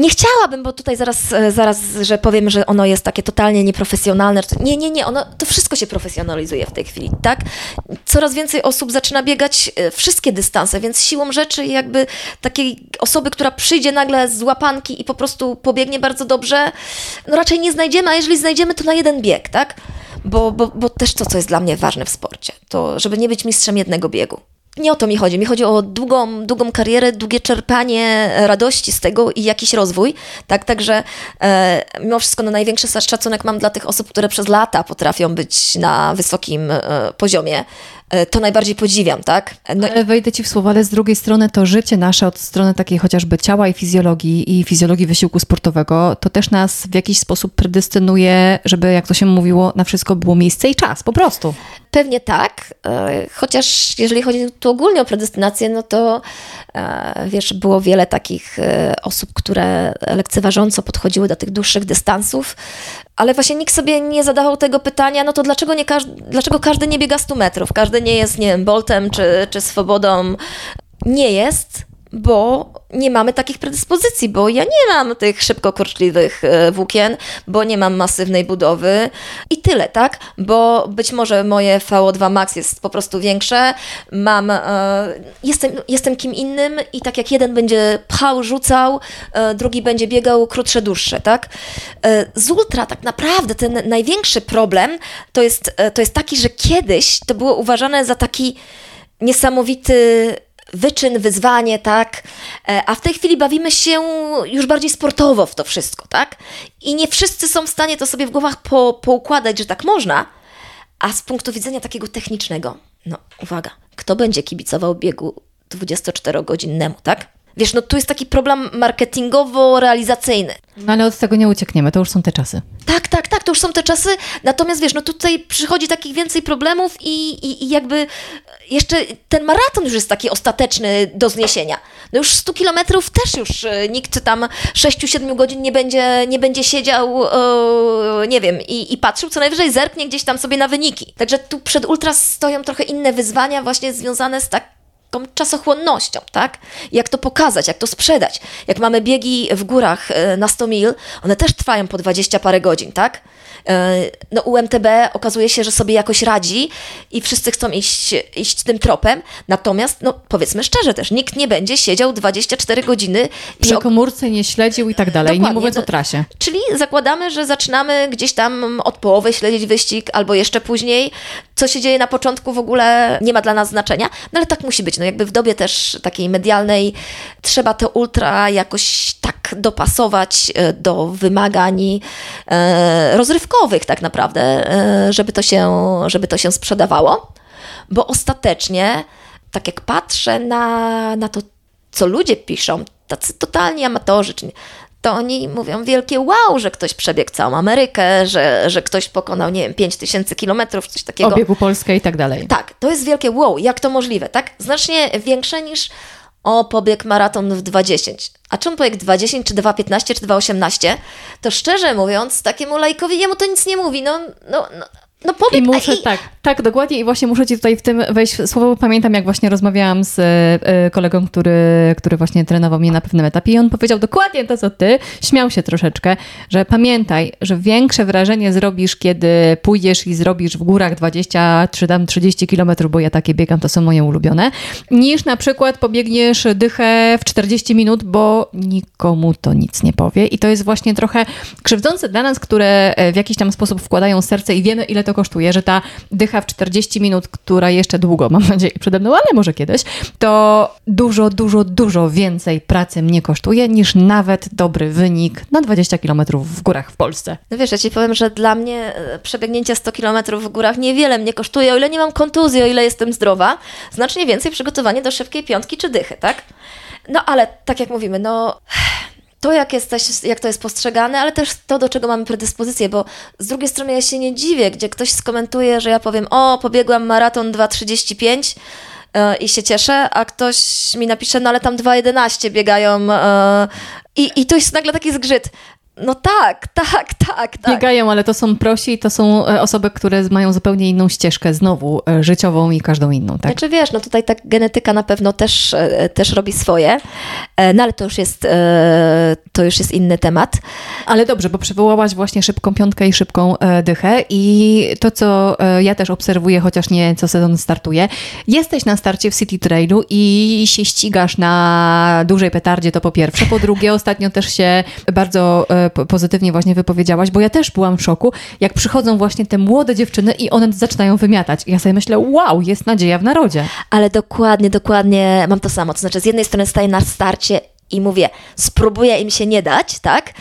Nie chciałabym, bo tutaj zaraz, e, zaraz, że powiem, że ono jest takie totalnie nieprofesjonalne. Nie, nie, nie, ono, to wszystko się profesjonalizuje w tej chwili, tak? Coraz więcej osób zaczyna biegać wszystkie dystanse, więc siłą rzeczy jakby takiej osoby, która przyjdzie nagle z łapanki i po prostu pobiegnie bardzo dobrze, no raczej nie znajdziemy, a jeżeli znajdziemy, to na jeden bieg, tak? Bo, bo, bo też to, co jest dla mnie ważne w sporcie, to żeby nie być mistrzem jednego biegu. Nie o to mi chodzi. Mi chodzi o długą, długą karierę, długie czerpanie radości z tego i jakiś rozwój. Tak, także e, mimo wszystko no, największy szacunek mam dla tych osób, które przez lata potrafią być na wysokim e, poziomie to najbardziej podziwiam, tak? No ale wejdę ci w słowo, ale z drugiej strony to życie nasze od strony takiej chociażby ciała i fizjologii i fizjologii wysiłku sportowego, to też nas w jakiś sposób predystynuje, żeby, jak to się mówiło, na wszystko było miejsce i czas, po prostu. Pewnie tak, e, chociaż jeżeli chodzi tu ogólnie o predystynację, no to e, wiesz, było wiele takich osób, które lekceważąco podchodziły do tych dłuższych dystansów, ale właśnie nikt sobie nie zadawał tego pytania, no to dlaczego, nie każdy, dlaczego każdy nie biega 100 metrów, każdy nie jest, nie wiem, Boltem czy, czy Swobodą. Nie jest, bo nie mamy takich predyspozycji, bo ja nie mam tych szybko kurczliwych e, włókien, bo nie mam masywnej budowy i tyle, tak? Bo być może moje VO2 max jest po prostu większe, mam, e, jestem, jestem kim innym i tak jak jeden będzie pchał, rzucał, e, drugi będzie biegał krótsze, dłuższe, tak? E, z ultra tak naprawdę ten największy problem to jest, e, to jest taki, że kiedyś to było uważane za taki niesamowity wyczyn, wyzwanie, tak? E, a w tej chwili bawimy się już bardziej sportowo w to wszystko, tak? I nie wszyscy są w stanie to sobie w głowach po, poukładać, że tak można, a z punktu widzenia takiego technicznego, no uwaga, kto będzie kibicował biegu 24-godzinnemu, tak? Wiesz, no tu jest taki problem marketingowo-realizacyjny. No ale od tego nie uciekniemy, to już są te czasy. Tak, tak, tak, to już są te czasy. Natomiast wiesz, no tutaj przychodzi takich więcej problemów i, i, i jakby jeszcze ten maraton już jest taki ostateczny do zniesienia. No już 100 kilometrów też już e, nikt tam 6-7 godzin nie będzie, nie będzie siedział, e, nie wiem, i, i patrzył, co najwyżej zerknie gdzieś tam sobie na wyniki. Także tu przed ultras stoją trochę inne wyzwania właśnie związane z tak tą czasochłonnością, tak? Jak to pokazać, jak to sprzedać. Jak mamy biegi w górach e, na 100 mil, one też trwają po 20 parę godzin, tak? E, no UMTB okazuje się, że sobie jakoś radzi i wszyscy chcą iść, iść tym tropem, natomiast, no powiedzmy szczerze też, nikt nie będzie siedział 24 godziny przy komórce, nie śledził i tak dalej, nie mówiąc o trasie. Czyli zakładamy, że zaczynamy gdzieś tam od połowy śledzić wyścig albo jeszcze później. Co się dzieje na początku w ogóle nie ma dla nas znaczenia, no ale tak musi być. No jakby w dobie też takiej medialnej trzeba to ultra jakoś dopasować e, do wymagań e, rozrywkowych tak naprawdę, e, żeby to się, żeby to się sprzedawało. Bo ostatecznie, tak jak patrzę na, na to, co ludzie piszą, tacy totalni amatorzy, czy to oni mówią wielkie wow, że ktoś przebiegł całą Amerykę, że, że ktoś pokonał, nie wiem, 5 tysięcy kilometrów, coś takiego. Obiegu Polskę i tak dalej. Tak, to jest wielkie wow, jak to możliwe, tak? Znacznie większe niż o pobieg maraton w 2.10. A czemu pobieg 2.10, czy 2.15, czy 2.18? To szczerze mówiąc, takiemu lajkowi jemu to nic nie mówi. No, no, no, no pobieg, I muszę, i... tak, tak, dokładnie. I właśnie muszę Ci tutaj w tym wejść w słowo, pamiętam jak właśnie rozmawiałam z y, kolegą, który, który właśnie trenował mnie na pewnym etapie. I on powiedział dokładnie to, co Ty, śmiał się troszeczkę, że pamiętaj, że większe wrażenie zrobisz, kiedy pójdziesz i zrobisz w górach 20 czy tam 30 kilometrów, bo ja takie biegam, to są moje ulubione, niż na przykład pobiegniesz dychę w 40 minut, bo nikomu to nic nie powie. I to jest właśnie trochę krzywdzące dla nas, które w jakiś tam sposób wkładają serce i wiemy, ile to to kosztuje, że ta dycha w 40 minut, która jeszcze długo, mam nadzieję, przede mną, ale może kiedyś, to dużo, dużo, dużo więcej pracy mnie kosztuje niż nawet dobry wynik na 20 km w górach w Polsce. No wiesz, ja ci powiem, że dla mnie e, przebiegnięcie 100 km w górach niewiele mnie kosztuje, o ile nie mam kontuzji, o ile jestem zdrowa, znacznie więcej przygotowanie do szybkiej piątki czy dychy, tak? No ale tak jak mówimy, no to, jak, jesteś, jak to jest postrzegane, ale też to, do czego mamy predyspozycję, bo z drugiej strony ja się nie dziwię, gdzie ktoś skomentuje, że ja powiem, o, pobiegłam maraton 2,35 yy, i się cieszę, a ktoś mi napisze, no ale tam 2,11 biegają yy, i, i to jest nagle taki zgrzyt. No tak, tak, tak, tak. Biegają, ale to są prosi, to są e, osoby, które mają zupełnie inną ścieżkę znowu, e, życiową i każdą inną, tak? Znaczy wiesz, no tutaj ta genetyka na pewno też, e, też robi swoje, no ale to już jest, to już jest inny temat. Ale dobrze, bo przywołałaś właśnie szybką piątkę i szybką dychę i to, co ja też obserwuję, chociaż nie co sezon startuje, jesteś na starcie w City Trailu i się ścigasz na dużej petardzie, to po pierwsze. Po drugie, ostatnio też się bardzo pozytywnie właśnie wypowiedziałaś, bo ja też byłam w szoku, jak przychodzą właśnie te młode dziewczyny i one zaczynają wymiatać. I ja sobie myślę, wow, jest nadzieja w narodzie. Ale dokładnie, dokładnie mam to samo. To znaczy, z jednej strony staję na starcie i mówię, spróbuję im się nie dać, tak?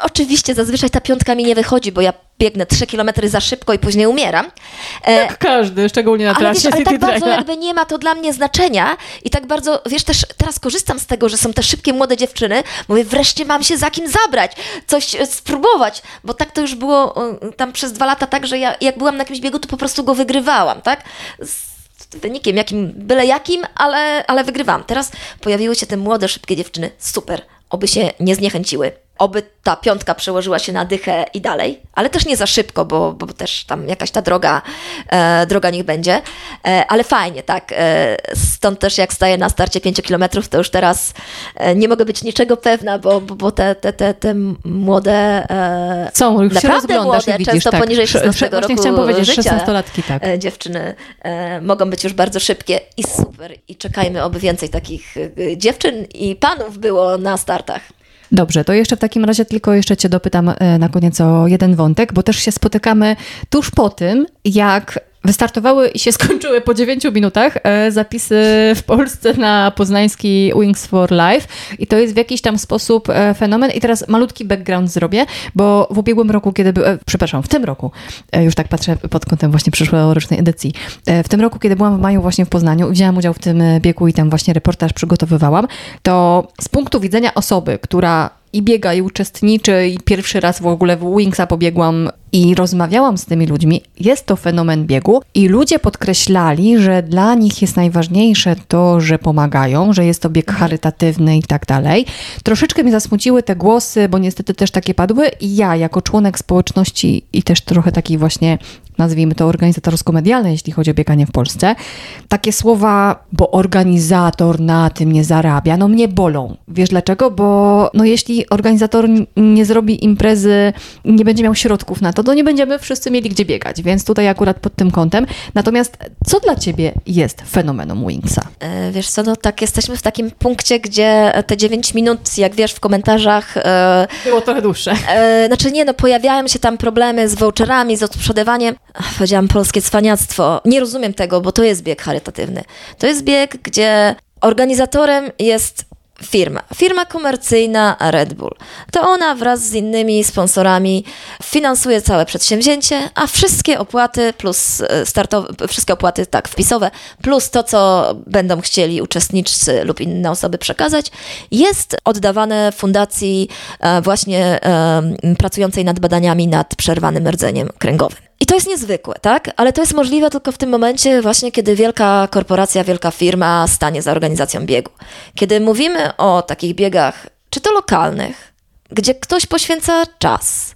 Oczywiście zazwyczaj ta piątka mi nie wychodzi, bo ja biegnę 3 km za szybko i później umieram. E, Jak każdy, szczególnie na trasie ale, wiesz, ale tak bardzo jakby nie ma to dla mnie znaczenia i tak bardzo, wiesz, też teraz korzystam z tego, że są te szybkie młode dziewczyny, mówię, wreszcie mam się za kim zabrać, coś e, spróbować, bo tak to już było tam przez dwa lata tak, że ja jak byłam na jakimś biegu, to po prostu go wygrywałam, tak? Z wynikiem jakim, byle jakim, ale, ale wygrywam. Teraz pojawiły się te młode, szybkie dziewczyny, super, oby się nie zniechęciły oby ta piątka przełożyła się na dychę i dalej, ale też nie za szybko, bo, bo też tam jakaś ta droga, e, droga niech będzie, e, ale fajnie, tak. E, stąd też jak staję na starcie 5 kilometrów, to już teraz e, nie mogę być niczego pewna, bo, bo, bo te, te, te, te młode, e, są, już naprawdę młode, widzisz, często tak. poniżej 16 roku Właśnie chciałam powiedzieć, życia, 16-latki, tak. E, dziewczyny mogą być już bardzo szybkie i super i czekajmy, oby więcej takich dziewczyn i panów było na startach. Dobrze, to jeszcze w takim razie tylko jeszcze Cię dopytam e, na koniec o jeden wątek, bo też się spotykamy tuż po tym, jak Wystartowały i się skończyły po 9 minutach e, zapisy w Polsce na poznański Wings for Life i to jest w jakiś tam sposób e, fenomen. I teraz malutki background zrobię, bo w ubiegłym roku, kiedy by, przepraszam, w tym roku, już tak patrzę pod kątem właśnie przyszłorocznej edycji, w tym roku, kiedy byłam w maju właśnie w Poznaniu, wzięłam udział w tym biegu i tam właśnie reportaż przygotowywałam, to z punktu widzenia osoby, która i biega, i uczestniczy, i pierwszy raz w ogóle w Wingsa pobiegłam i rozmawiałam z tymi ludźmi. Jest to fenomen biegu i ludzie podkreślali, że dla nich jest najważniejsze to, że pomagają, że jest to bieg charytatywny i tak dalej. Troszeczkę mnie zasmuciły te głosy, bo niestety też takie padły i ja jako członek społeczności i też trochę takiej właśnie nazwijmy to organizatorsko-medialne, jeśli chodzi o bieganie w Polsce. Takie słowa, bo organizator na tym nie zarabia, no mnie bolą. Wiesz dlaczego? Bo no jeśli organizator nie zrobi imprezy, nie będzie miał środków na to, to nie będziemy wszyscy mieli gdzie biegać, więc tutaj akurat pod tym kątem. Natomiast co dla Ciebie jest fenomenem Wingsa? E, wiesz co, no tak, jesteśmy w takim punkcie, gdzie te 9 minut, jak wiesz w komentarzach... E, Było trochę dłuższe. E, znaczy nie, no pojawiają się tam problemy z voucherami, z odprzedawaniem. Powiedziałam polskie cwaniactwo. Nie rozumiem tego, bo to jest bieg charytatywny. To jest bieg, gdzie organizatorem jest firma. Firma komercyjna Red Bull. To ona wraz z innymi sponsorami finansuje całe przedsięwzięcie, a wszystkie opłaty plus e, startowe, wszystkie opłaty tak wpisowe, plus to, co będą chcieli uczestnicy lub inne osoby przekazać, jest oddawane fundacji e, właśnie pracującej nad badaniami nad przerwanym rdzeniem kręgowym. I to jest niezwykłe, tak? Ale to jest możliwe tylko w tym momencie, właśnie kiedy wielka korporacja, wielka firma stanie za organizacją biegu. Kiedy mówimy o takich biegach, czy to lokalnych, gdzie ktoś poświęca czas.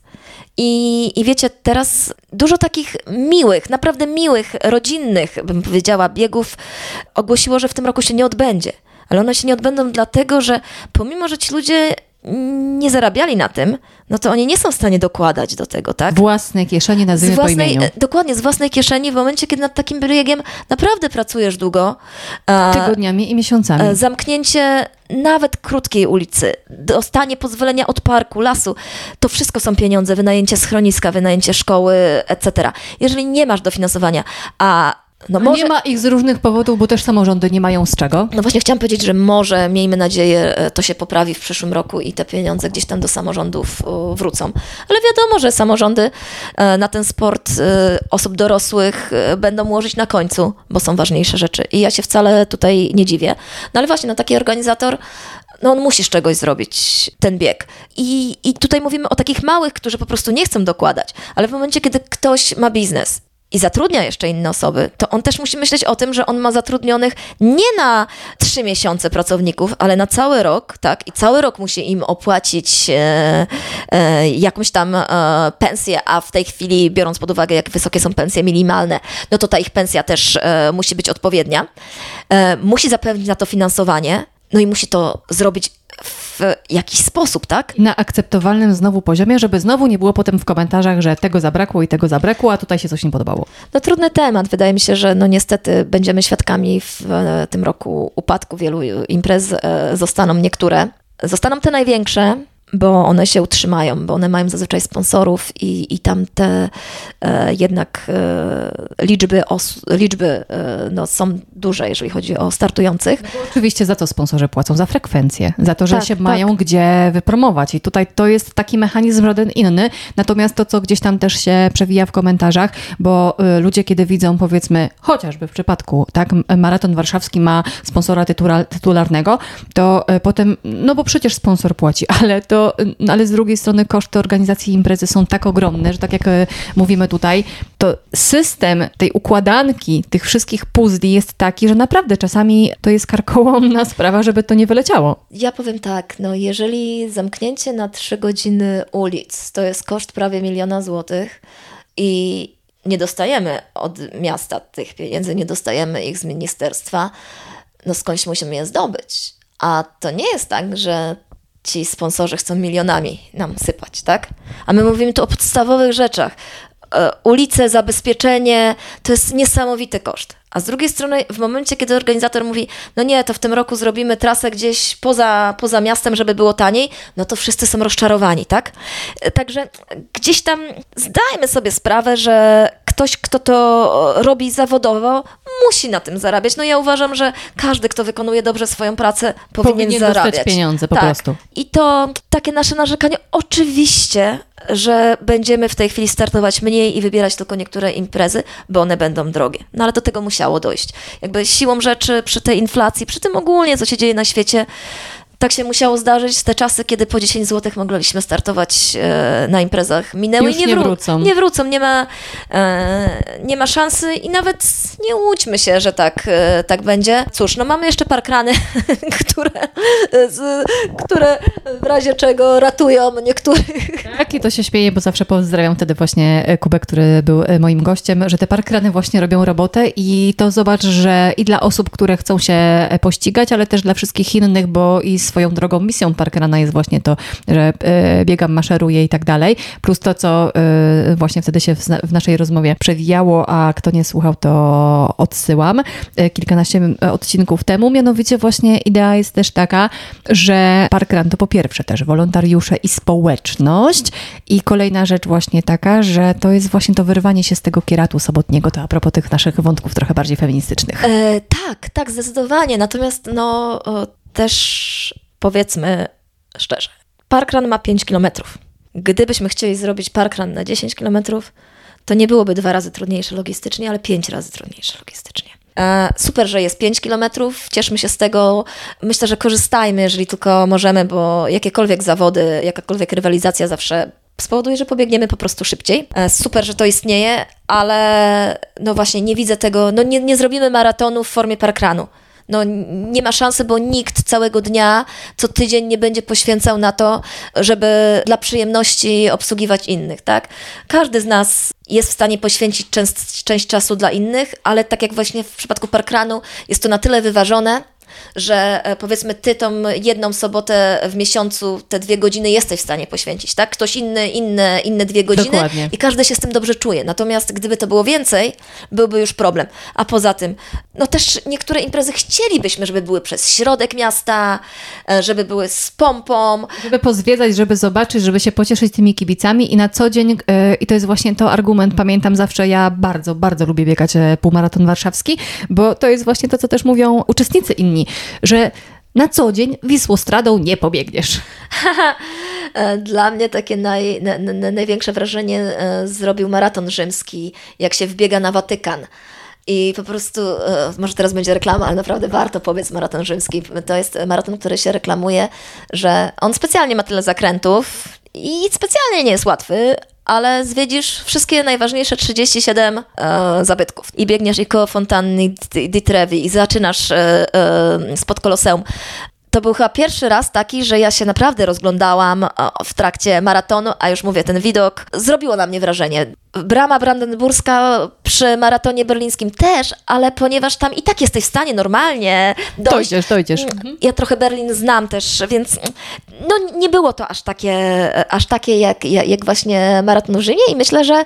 I, I wiecie, teraz dużo takich miłych, naprawdę miłych, rodzinnych, bym powiedziała, biegów ogłosiło, że w tym roku się nie odbędzie. Ale one się nie odbędą dlatego, że pomimo, że ci ludzie nie zarabiali na tym, no to oni nie są w stanie dokładać do tego, tak? Własnej kieszeni nazwijmy z własnej, po imieniu. Dokładnie, z własnej kieszeni w momencie, kiedy nad takim biegiem naprawdę pracujesz długo. Tygodniami i miesiącami. E, zamknięcie nawet krótkiej ulicy, dostanie pozwolenia od parku, lasu, to wszystko są pieniądze, wynajęcie schroniska, wynajęcie szkoły, etc. Jeżeli nie masz dofinansowania, a no może... Nie ma ich z różnych powodów, bo też samorządy nie mają z czego. No właśnie chciałam powiedzieć, że może, miejmy nadzieję, e, to się poprawi w przyszłym roku i te pieniądze gdzieś tam do samorządów wrócą. Ale wiadomo, że samorządy e, na ten sport e, osób dorosłych będą łożyć na końcu, bo są ważniejsze rzeczy. I ja się wcale tutaj nie dziwię. No ale właśnie, no taki organizator no on musi z czegoś zrobić ten bieg. I, I tutaj mówimy o takich małych, którzy po prostu nie chcą dokładać, ale w momencie, kiedy ktoś ma biznes i zatrudnia jeszcze inne osoby, to on też musi myśleć o tym, że on ma zatrudnionych nie na trzy miesiące pracowników, ale na cały rok, tak? I cały rok musi im opłacić e, e, jakąś tam e, pensję, a w tej chwili, biorąc pod uwagę, jak wysokie są pensje minimalne, no to ta ich pensja też e, musi być odpowiednia. E, musi zapewnić na to finansowanie, no i musi to zrobić w jakiś sposób, tak? Na akceptowalnym znowu poziomie, żeby znowu nie było potem w komentarzach, że tego zabrakło i tego zabrakło, a tutaj się coś nie podobało. No trudny temat. Wydaje mi się, że no niestety będziemy świadkami w tym roku upadku wielu imprez. E, zostaną niektóre. Zostaną te największe, bo one się utrzymają, bo one mają zazwyczaj sponsorów i, i tam te e, jednak e, liczby, os, liczby e, no, są duże, jeżeli chodzi o startujących. No oczywiście za to sponsorzy płacą, za frekwencję, za to, że tak, się tak. mają gdzie wypromować i tutaj to jest taki mechanizm żaden inny, natomiast to, co gdzieś tam też się przewija w komentarzach, bo y, ludzie, kiedy widzą powiedzmy, chociażby w przypadku, tak, Maraton Warszawski ma sponsora tytularnego, to y, potem, no bo przecież sponsor płaci, ale to no ale z drugiej strony koszty organizacji imprezy są tak ogromne, że tak jak e, mówimy tutaj, to system tej układanki tych wszystkich puzli jest taki, że naprawdę czasami to jest karkołomna sprawa, żeby to nie wyleciało. Ja powiem tak, no jeżeli zamknięcie na trzy godziny ulic to jest koszt prawie miliona złotych i nie dostajemy od miasta tych pieniędzy, nie dostajemy ich z ministerstwa, no skądś musimy je zdobyć. A to nie jest tak, że ci sponsorzy chcą milionami nam sypać, tak? A my mówimy tu o podstawowych rzeczach. E, ulice, zabezpieczenie to jest niesamowity koszt. A z drugiej strony, w momencie, kiedy organizator mówi, no nie, to w tym roku zrobimy trasę gdzieś poza, poza miastem, żeby było taniej, no to wszyscy są rozczarowani, tak? E, także gdzieś tam zdajmy sobie sprawę, że ktoś, kto to robi zawodowo, musi na tym zarabiać. No ja uważam, że każdy, kto wykonuje dobrze swoją pracę, powinien, powinien zarabiać. dostać pieniądze po tak. prostu. I to takie nasze narzekanie, oczywiście, że będziemy w tej chwili startować mniej i wybierać tylko niektóre imprezy, bo one będą drogie. No ale do tego musiało dojść. Jakby siłą rzeczy przy tej inflacji, przy tym ogólnie, co się dzieje na świecie, tak się musiało zdarzyć. Te czasy, kiedy po 10 zł mogliśmy startować e, na imprezach, minęły Już i nie, nie wró wrócą. Nie wrócą, nie ma, e, nie ma szansy i nawet nie łudźmy się, że tak, e, tak będzie. Cóż, no mamy jeszcze parkrany, które, z, które w razie czego ratują niektórych. Tak, i to się śmieje, bo zawsze pozdrawiam wtedy właśnie Kubę, który był moim gościem, że te parkrany właśnie robią robotę i to zobacz, że i dla osób, które chcą się pościgać, ale też dla wszystkich innych, bo i swoją drogą misją Parkrana jest właśnie to, że e, biegam, maszeruję i tak dalej. Plus to, co e, właśnie wtedy się w naszej rozmowie przewijało, a kto nie słuchał, to odsyłam e, kilkanaście odcinków temu. Mianowicie właśnie idea jest też taka, że Parkran to po pierwsze też wolontariusze i społeczność i kolejna rzecz właśnie taka, że to jest właśnie to wyrwanie się z tego kieratu sobotniego, to a propos tych naszych wątków trochę bardziej feministycznych. E, tak, tak, zdecydowanie. Natomiast no, też powiedzmy szczerze, parkrun ma 5 kilometrów. Gdybyśmy chcieli zrobić parkrun na 10 kilometrów, to nie byłoby dwa razy trudniejsze logistycznie, ale pięć razy trudniejsze logistycznie. E, super, że jest 5 kilometrów, cieszmy się z tego. Myślę, że korzystajmy, jeżeli tylko możemy, bo jakiekolwiek zawody, jakakolwiek rywalizacja zawsze spowoduje, że pobiegniemy po prostu szybciej. E, super, że to istnieje, ale no właśnie nie widzę tego, no nie, nie zrobimy maratonu w formie parkranu no nie ma szansy, bo nikt całego dnia, co tydzień nie będzie poświęcał na to, żeby dla przyjemności obsługiwać innych, tak? Każdy z nas jest w stanie poświęcić część, część czasu dla innych, ale tak jak właśnie w przypadku parkranu jest to na tyle wyważone, że e, powiedzmy ty tą jedną sobotę w miesiącu te dwie godziny jesteś w stanie poświęcić, tak? Ktoś inny, inne, inne dwie godziny Dokładnie. i każdy się z tym dobrze czuje. Natomiast gdyby to było więcej, byłby już problem. A poza tym, no też niektóre imprezy chcielibyśmy, żeby były przez środek miasta, e, żeby były z pompą. Żeby pozwiedzać, żeby zobaczyć, żeby się pocieszyć tymi kibicami i na co dzień, e, i to jest właśnie to argument, pamiętam zawsze, ja bardzo, bardzo lubię biegać półmaraton warszawski, bo to jest właśnie to, co też mówią uczestnicy inni, że na co dzień Wisłostradą nie pobiegniesz. E, Dla mnie takie naj, na, na, największe wrażenie e, zrobił maraton rzymski, jak się wbiega na Watykan. I po prostu, e, może teraz będzie reklama, ale naprawdę warto powiedz maraton rzymski. To jest maraton, który się reklamuje, że on specjalnie ma tyle zakrętów i specjalnie nie jest łatwy, ale zwiedzisz wszystkie najważniejsze 37 e, zabytków. I biegniesz i koło fontanny di di Trevi i zaczynasz e, e, spod Koloseum. To był chyba pierwszy raz taki, że ja się naprawdę rozglądałam w trakcie maratonu, a już mówię, ten widok zrobiło na mnie wrażenie. Brama Brandenburska przy maratonie berlińskim też, ale ponieważ tam i tak jesteś w stanie normalnie dojść. Dojdziesz, dojdziesz. Ja trochę Berlin znam też, więc no, nie było to aż takie, aż takie jak, jak, jak właśnie maraton w Rzymie i myślę, że,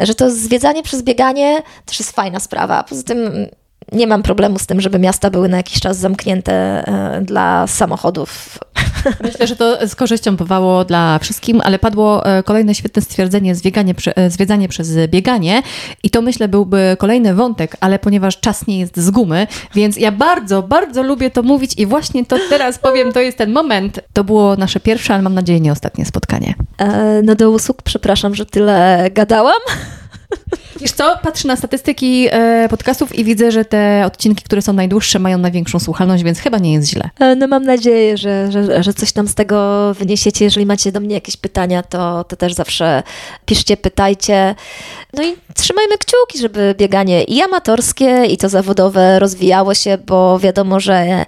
że to zwiedzanie przez bieganie też jest fajna sprawa. Poza tym nie mam problemu z tym, żeby miasta były na jakiś czas zamknięte e, dla samochodów. Myślę, że to z korzyścią bywało dla wszystkim, ale padło e, kolejne świetne stwierdzenie, zwieganie, e, zwiedzanie przez bieganie i to myślę byłby kolejny wątek, ale ponieważ czas nie jest z gumy, więc ja bardzo, bardzo lubię to mówić i właśnie to teraz powiem, to jest ten moment. To było nasze pierwsze, ale mam nadzieję nie ostatnie spotkanie. E, No do usług, przepraszam, że tyle gadałam. Wiesz co, patrzę na statystyki e, podcastów i widzę, że te odcinki, które są najdłuższe, mają największą słuchalność, więc chyba nie jest źle. E, No mam nadzieję, że, że, że coś tam z tego wyniesiecie. Jeżeli macie do mnie jakieś pytania, to, to też zawsze piszcie, pytajcie. No i trzymajmy kciuki, żeby bieganie i amatorskie, i to zawodowe rozwijało się, bo wiadomo, że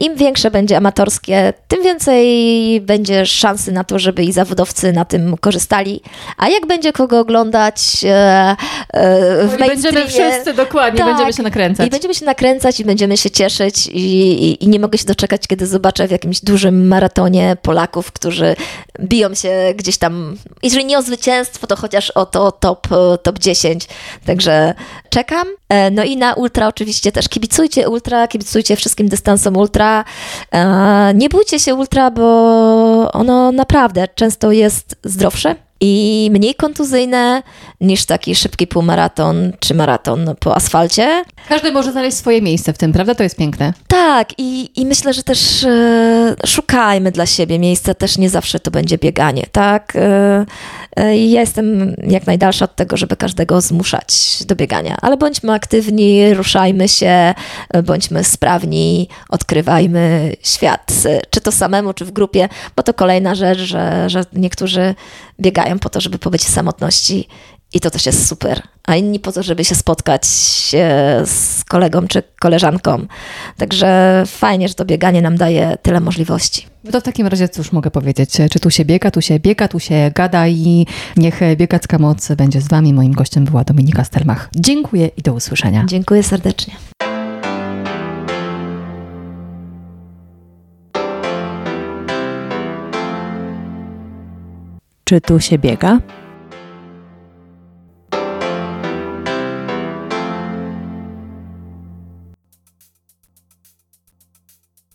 im większe będzie amatorskie, tym więcej będzie szansy na to, żeby i zawodowcy na tym korzystali. A jak będzie kogo oglądać e, e, w No I będziemy mainstreamie- wszyscy dokładnie, Tak. będziemy się nakręcać. i będziemy się nakręcać i będziemy się cieszyć i, i, i nie mogę się doczekać, kiedy zobaczę w jakimś dużym maratonie Polaków, którzy biją się gdzieś tam, jeżeli nie o zwycięstwo, to chociaż o to top, e, top 10. Także czekam. E, No i na ultra oczywiście też kibicujcie ultra, kibicujcie wszystkim dystansom ultra. E, Nie bójcie się ultra, bo ono naprawdę często jest zdrowsze i mniej kontuzyjne niż taki szybki półmaraton czy maraton po asfalcie. Każdy może znaleźć swoje miejsce w tym, prawda? To jest piękne. Tak, i, i myślę, że też e, szukajmy dla siebie miejsca, też nie zawsze to będzie bieganie, tak? E, e, ja jestem jak najdalsza od tego, żeby każdego zmuszać do biegania, ale bądźmy aktywni, ruszajmy się, e, bądźmy sprawni, odkrywajmy świat, e, czy to samemu, czy w grupie, bo to kolejna rzecz, że, że niektórzy biegają po to, żeby pobyć w samotności i to też jest super. A inni po to, żeby się spotkać e, z kolegą czy koleżanką. Także fajnie, że to bieganie nam daje tyle możliwości. No to w takim razie cóż mogę powiedzieć? Czy tu się biega, tu się biega, tu się gada i niech biegacka moc będzie z wami. Moim gościem była Dominika Stelmach. Dziękuję i do usłyszenia. Dziękuję serdecznie. Czy tu się biega?